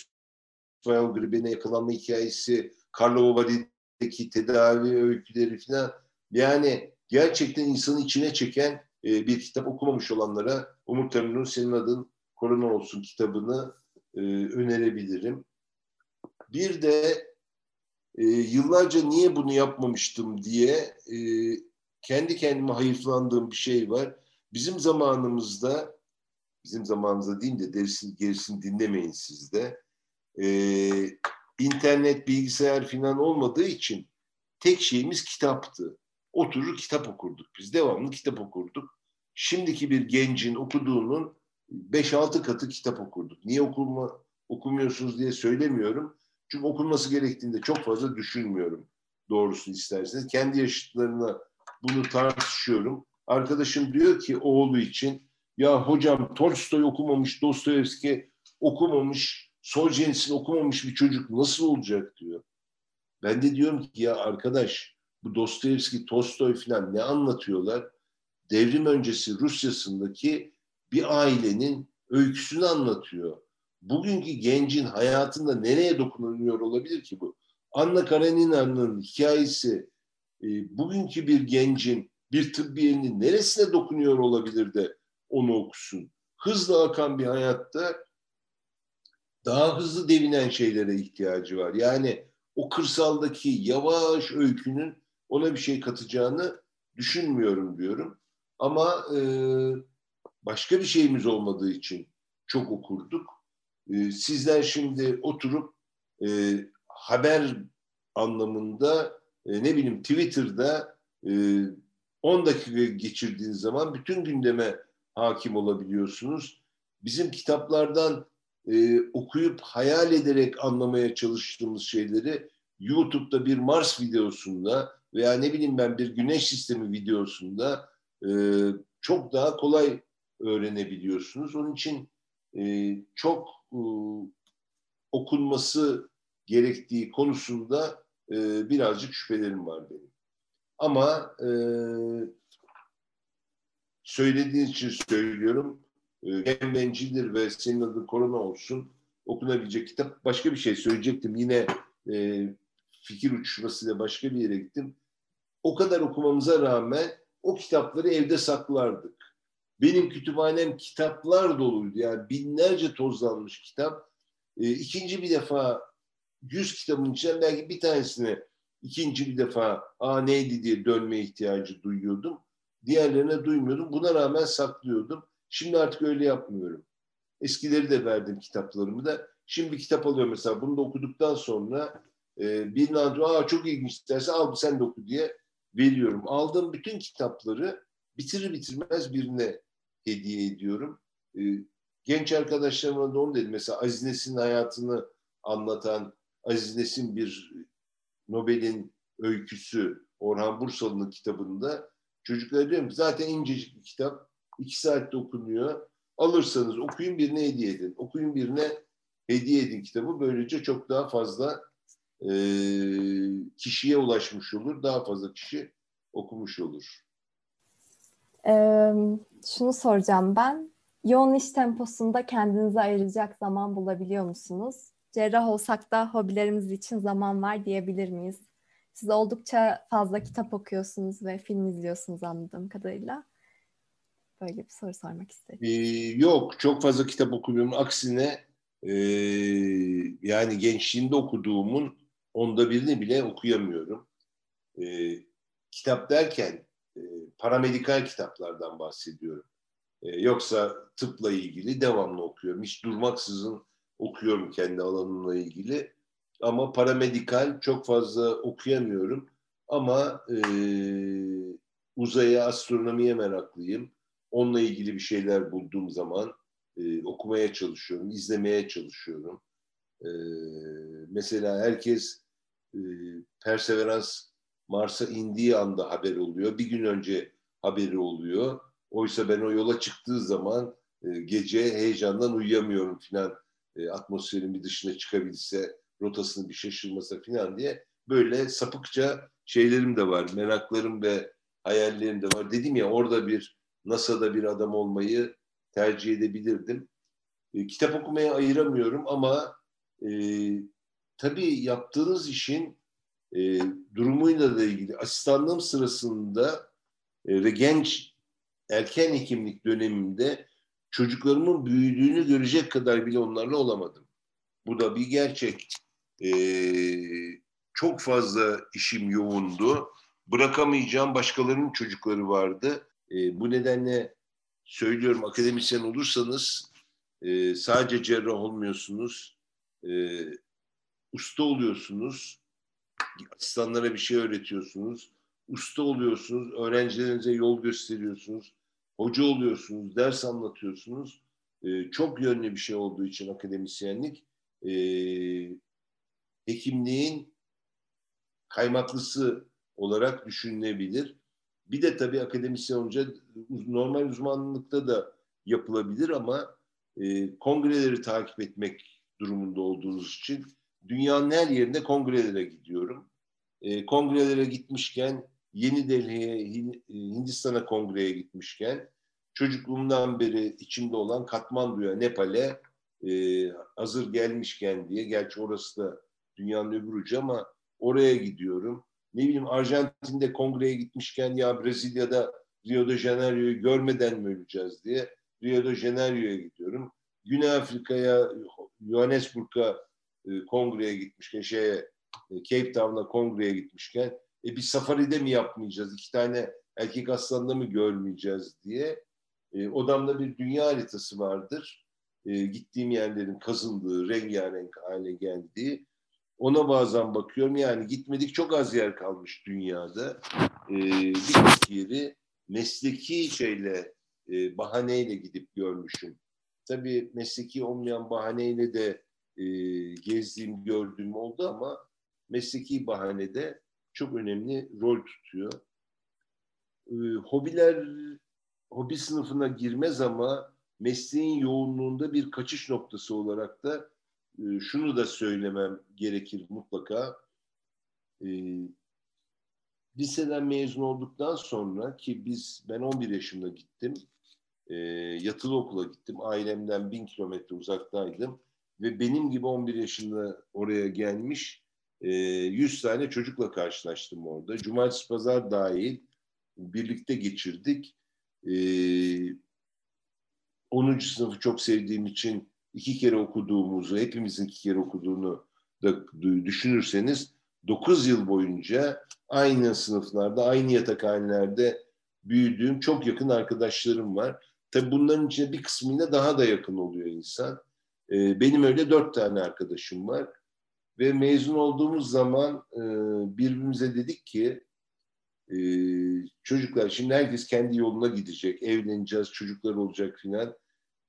C: İspanyol gribine yakalanma hikayesi, Carlo Vali'deki tedavi öyküleri falan yani gerçekten insanı içine çeken e, bir kitap okumamış olanlara Umut Tanrı'nın Senin Adın Korona Olsun kitabını e, önerebilirim. Bir de e, yıllarca niye bunu yapmamıştım diye e, kendi kendime hayıflandığım bir şey var. Bizim zamanımızda, bizim zamanımızda değil de gerisini, gerisini dinlemeyin siz de. E, internet, bilgisayar falan olmadığı için tek şeyimiz kitaptı. Oturur kitap okurduk. Biz devamlı kitap okurduk. Şimdiki bir gencin okuduğunun 5-6 katı kitap okurduk. Niye okuma, okumuyorsunuz diye söylemiyorum. Çünkü okunması gerektiğinde çok fazla düşünmüyorum doğrusunu isterseniz. Kendi yaşıtlarına bunu tartışıyorum. Arkadaşım diyor ki oğlu için ya hocam Tolstoy okumamış, Dostoyevski okumamış, Solzhenitsyn okumamış bir çocuk nasıl olacak diyor. Ben de diyorum ki ya arkadaş bu Dostoyevski, Tolstoy falan ne anlatıyorlar? Devrim öncesi Rusya'sındaki bir ailenin öyküsünü anlatıyor bugünkü gencin hayatında nereye dokunuyor olabilir ki bu? Anna Karenina'nın hikayesi e, bugünkü bir gencin bir tıbbiyenin neresine dokunuyor olabilir de onu okusun? Hızla akan bir hayatta daha hızlı devinen şeylere ihtiyacı var. Yani o kırsaldaki yavaş öykünün ona bir şey katacağını düşünmüyorum diyorum. Ama e, başka bir şeyimiz olmadığı için çok okurduk. E, sizler şimdi oturup e, haber anlamında e, ne bileyim Twitter'da e, 10 dakika geçirdiğiniz zaman bütün gündeme hakim olabiliyorsunuz. Bizim kitaplardan e, okuyup hayal ederek anlamaya çalıştığımız şeyleri YouTube'da bir Mars videosunda veya ne bileyim ben bir güneş sistemi videosunda e, çok daha kolay öğrenebiliyorsunuz. Onun için e, çok e, okunması gerektiği konusunda e, birazcık şüphelerim var benim. Ama e, söylediğin için söylüyorum. E, hem bencildir ve senin adın korona olsun. Okunabilecek kitap. Başka bir şey söyleyecektim. Yine e, fikir uçuşmasıyla başka bir yere gittim. O kadar okumamıza rağmen o kitapları evde saklardık. Benim kütüphanem kitaplar doluydu. Yani binlerce tozlanmış kitap. E, ikinci bir defa yüz kitabın içinden belki bir tanesine ikinci bir defa aa neydi diye dönme ihtiyacı duyuyordum. Diğerlerine duymuyordum. Buna rağmen saklıyordum. Şimdi artık öyle yapmıyorum. Eskileri de verdim kitaplarımı da. Şimdi kitap alıyorum mesela. Bunu da okuduktan sonra e, birine aa çok ilginç derse al sen de oku diye veriyorum. Aldığım bütün kitapları bitirir bitirmez birine hediye ediyorum. E, genç arkadaşlarıma da onu dedim. Mesela Aziz Nesin'in hayatını anlatan Aziz Nesin bir Nobel'in öyküsü Orhan Bursalı'nın kitabında Çocuklara diyorum zaten incecik bir kitap. İki saatte okunuyor. Alırsanız okuyun birine hediye edin. Okuyun birine hediye edin kitabı. Böylece çok daha fazla e, kişiye ulaşmış olur. Daha fazla kişi okumuş olur.
B: Ee, şunu soracağım ben. Yoğun iş temposunda kendinize ayıracak zaman bulabiliyor musunuz? Cerrah olsak da hobilerimiz için zaman var diyebilir miyiz? Siz oldukça fazla kitap okuyorsunuz ve film izliyorsunuz anladığım kadarıyla. Böyle bir soru sormak istedim.
C: Ee, yok, çok fazla kitap okumuyorum. Aksine e, yani gençliğimde okuduğumun onda birini bile okuyamıyorum. E, kitap derken e, paramedikal kitaplardan bahsediyorum. E, yoksa tıpla ilgili devamlı okuyorum. Hiç durmaksızın okuyorum kendi alanımla ilgili. Ama paramedikal çok fazla okuyamıyorum. Ama e, uzaya, astronomiye meraklıyım. Onunla ilgili bir şeyler bulduğum zaman e, okumaya çalışıyorum, izlemeye çalışıyorum. E, mesela herkes e, Perseverance Mars'a indiği anda haber oluyor. Bir gün önce haberi oluyor. Oysa ben o yola çıktığı zaman e, gece heyecandan uyuyamıyorum filan. E, atmosferin bir dışına çıkabilse, rotasını bir şaşırmasa filan diye böyle sapıkça şeylerim de var. Meraklarım ve hayallerim de var. Dedim ya orada bir NASA'da bir adam olmayı tercih edebilirdim. E, kitap okumaya ayıramıyorum ama e, tabii yaptığınız işin e, durumuyla da ilgili asistanlığım sırasında e, ve genç erken hekimlik döneminde çocuklarımın büyüdüğünü görecek kadar bile onlarla olamadım. Bu da bir gerçek. E, çok fazla işim yoğundu. Bırakamayacağım başkalarının çocukları vardı. E, bu nedenle söylüyorum akademisyen olursanız e, sadece cerrah olmuyorsunuz. E, usta oluyorsunuz. Asistanlara bir şey öğretiyorsunuz. Usta oluyorsunuz. Öğrencilerinize yol gösteriyorsunuz. Hoca oluyorsunuz. Ders anlatıyorsunuz. E, çok yönlü bir şey olduğu için akademisyenlik e, hekimliğin kaymaklısı olarak düşünülebilir. Bir de tabii akademisyen olunca normal uzmanlıkta da yapılabilir ama e, kongreleri takip etmek durumunda olduğunuz için dünyanın her yerinde kongrelere gidiyorum. E, kongrelere gitmişken Yeni Delhi'ye, e, Hindistan'a kongreye gitmişken çocukluğumdan beri içimde olan Katmandu'ya, Nepal'e e, hazır gelmişken diye, gerçi orası da dünyanın öbür ucu ama oraya gidiyorum ne bileyim Arjantin'de kongreye gitmişken ya Brezilya'da Rio de Janeiro'yu görmeden mi öleceğiz diye Rio de Janeiro'ya gidiyorum. Güney Afrika'ya, Johannesburg'a e, kongreye gitmişken, şeye, e, Cape Town'a kongreye gitmişken e, bir safaride mi yapmayacağız? İki tane erkek aslanla mı görmeyeceğiz diye. E, odamda bir dünya haritası vardır. E, gittiğim yerlerin kazındığı, rengarenk hale geldiği ona bazen bakıyorum. Yani gitmedik çok az yer kalmış dünyada. Ee, birçok yeri mesleki şeyle, e, bahaneyle gidip görmüşüm. Tabii mesleki olmayan bahaneyle de e, gezdiğim, gördüğüm oldu ama mesleki bahanede çok önemli rol tutuyor. E, hobiler, hobi sınıfına girmez ama mesleğin yoğunluğunda bir kaçış noktası olarak da ee, şunu da söylemem gerekir mutlaka. E, liseden mezun olduktan sonra ki biz ben 11 yaşında gittim. E, yatılı okula gittim. Ailemden bin kilometre uzaktaydım. Ve benim gibi 11 yaşında oraya gelmiş e, 100 tane çocukla karşılaştım orada. Cumartesi pazar dahil birlikte geçirdik. E, 10. sınıfı çok sevdiğim için iki kere okuduğumuzu, hepimizin iki kere okuduğunu da düşünürseniz 9 yıl boyunca aynı sınıflarda, aynı yatakhanelerde büyüdüğüm çok yakın arkadaşlarım var. Tabii bunların içinde bir kısmıyla daha da yakın oluyor insan. Ee, benim öyle dört tane arkadaşım var. Ve mezun olduğumuz zaman e, birbirimize dedik ki e, çocuklar şimdi herkes kendi yoluna gidecek, evleneceğiz, çocuklar olacak filan.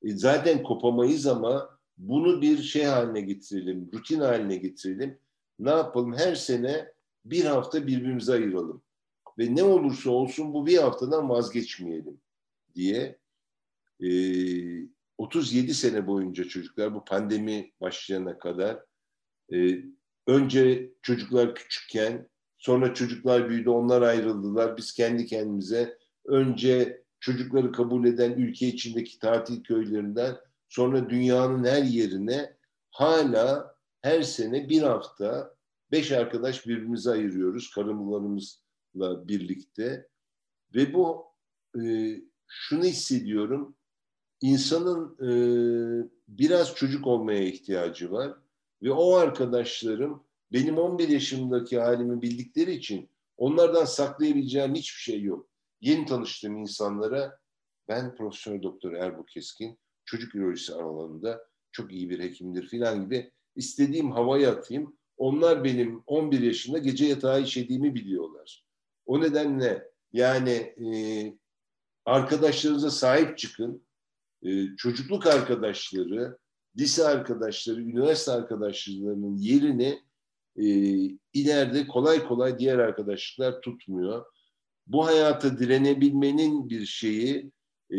C: E, zaten kopamayız ama bunu bir şey haline getirelim, rutin haline getirelim. Ne yapalım? Her sene bir hafta birbirimize ayıralım. ve ne olursa olsun bu bir haftadan vazgeçmeyelim diye e, 37 sene boyunca çocuklar bu pandemi başlayana kadar e, önce çocuklar küçükken sonra çocuklar büyüdü onlar ayrıldılar biz kendi kendimize önce çocukları kabul eden ülke içindeki tatil köylerinden sonra dünyanın her yerine hala her sene bir hafta beş arkadaş birbirimize ayırıyoruz karımlarımızla birlikte ve bu e, şunu hissediyorum insanın e, biraz çocuk olmaya ihtiyacı var ve o arkadaşlarım benim 11 yaşımdaki halimi bildikleri için onlardan saklayabileceğim hiçbir şey yok. Yeni tanıştığım insanlara ben Profesör Doktor Erbu Keskin çocuk ürolojisi alanında çok iyi bir hekimdir filan gibi istediğim havaya atayım. Onlar benim 11 yaşında gece yatağı işediğimi biliyorlar. O nedenle yani e, arkadaşlarınıza sahip çıkın. E, çocukluk arkadaşları, lise arkadaşları, üniversite arkadaşlarının yerini e, ileride kolay kolay diğer arkadaşlıklar tutmuyor. Bu hayata direnebilmenin bir şeyi, e,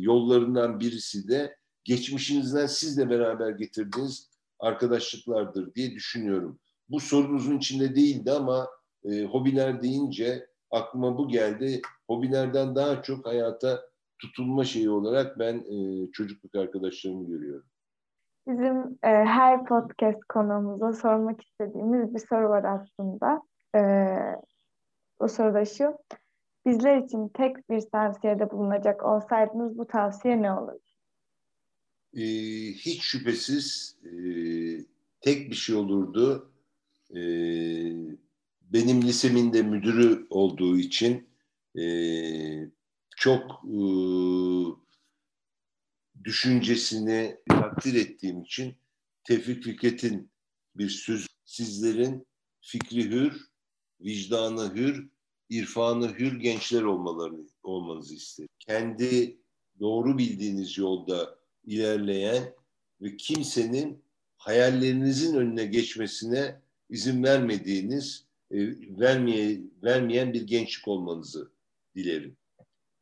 C: yollarından birisi de geçmişinizden sizle beraber getirdiğiniz arkadaşlıklardır diye düşünüyorum. Bu sorunuzun içinde değildi ama e, hobiler deyince aklıma bu geldi. Hobilerden daha çok hayata tutulma şeyi olarak ben e, çocukluk arkadaşlarımı görüyorum.
A: Bizim e, her podcast konuğumuza sormak istediğimiz bir soru var aslında. E, o soru şu. Bizler için tek bir tavsiyede bulunacak olsaydınız bu tavsiye ne olur?
C: E, hiç şüphesiz e, tek bir şey olurdu. E, benim lisemin de müdürü olduğu için e, çok e, düşüncesini takdir ettiğim için Tevfik Fikret'in bir söz sizlerin fikri hür, vicdanı hür, irfanı hür gençler olmalarını olmanızı isterim. Kendi doğru bildiğiniz yolda ilerleyen ve kimsenin hayallerinizin önüne geçmesine izin vermediğiniz, e, vermeye, vermeyen bir gençlik olmanızı dilerim.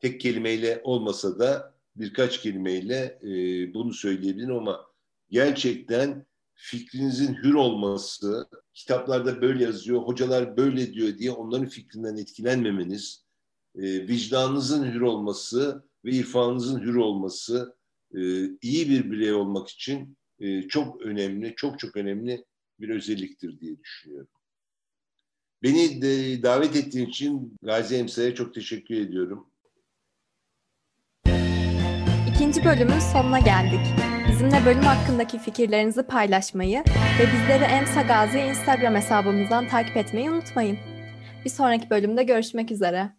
C: Tek kelimeyle olmasa da birkaç kelimeyle e, bunu söyleyebilirim ama gerçekten fikrinizin hür olması, kitaplarda böyle yazıyor, hocalar böyle diyor diye onların fikrinden etkilenmemeniz, e, vicdanınızın hür olması ve irfanınızın hür olması e, iyi bir birey olmak için e, çok önemli, çok çok önemli bir özelliktir diye düşünüyorum. Beni de davet ettiğin için Gazi Emsa'ya çok teşekkür ediyorum.
B: İkinci bölümün sonuna geldik. Bizimle bölüm hakkındaki fikirlerinizi paylaşmayı ve bizleri Emsa Gazi Instagram hesabımızdan takip etmeyi unutmayın. Bir sonraki bölümde görüşmek üzere.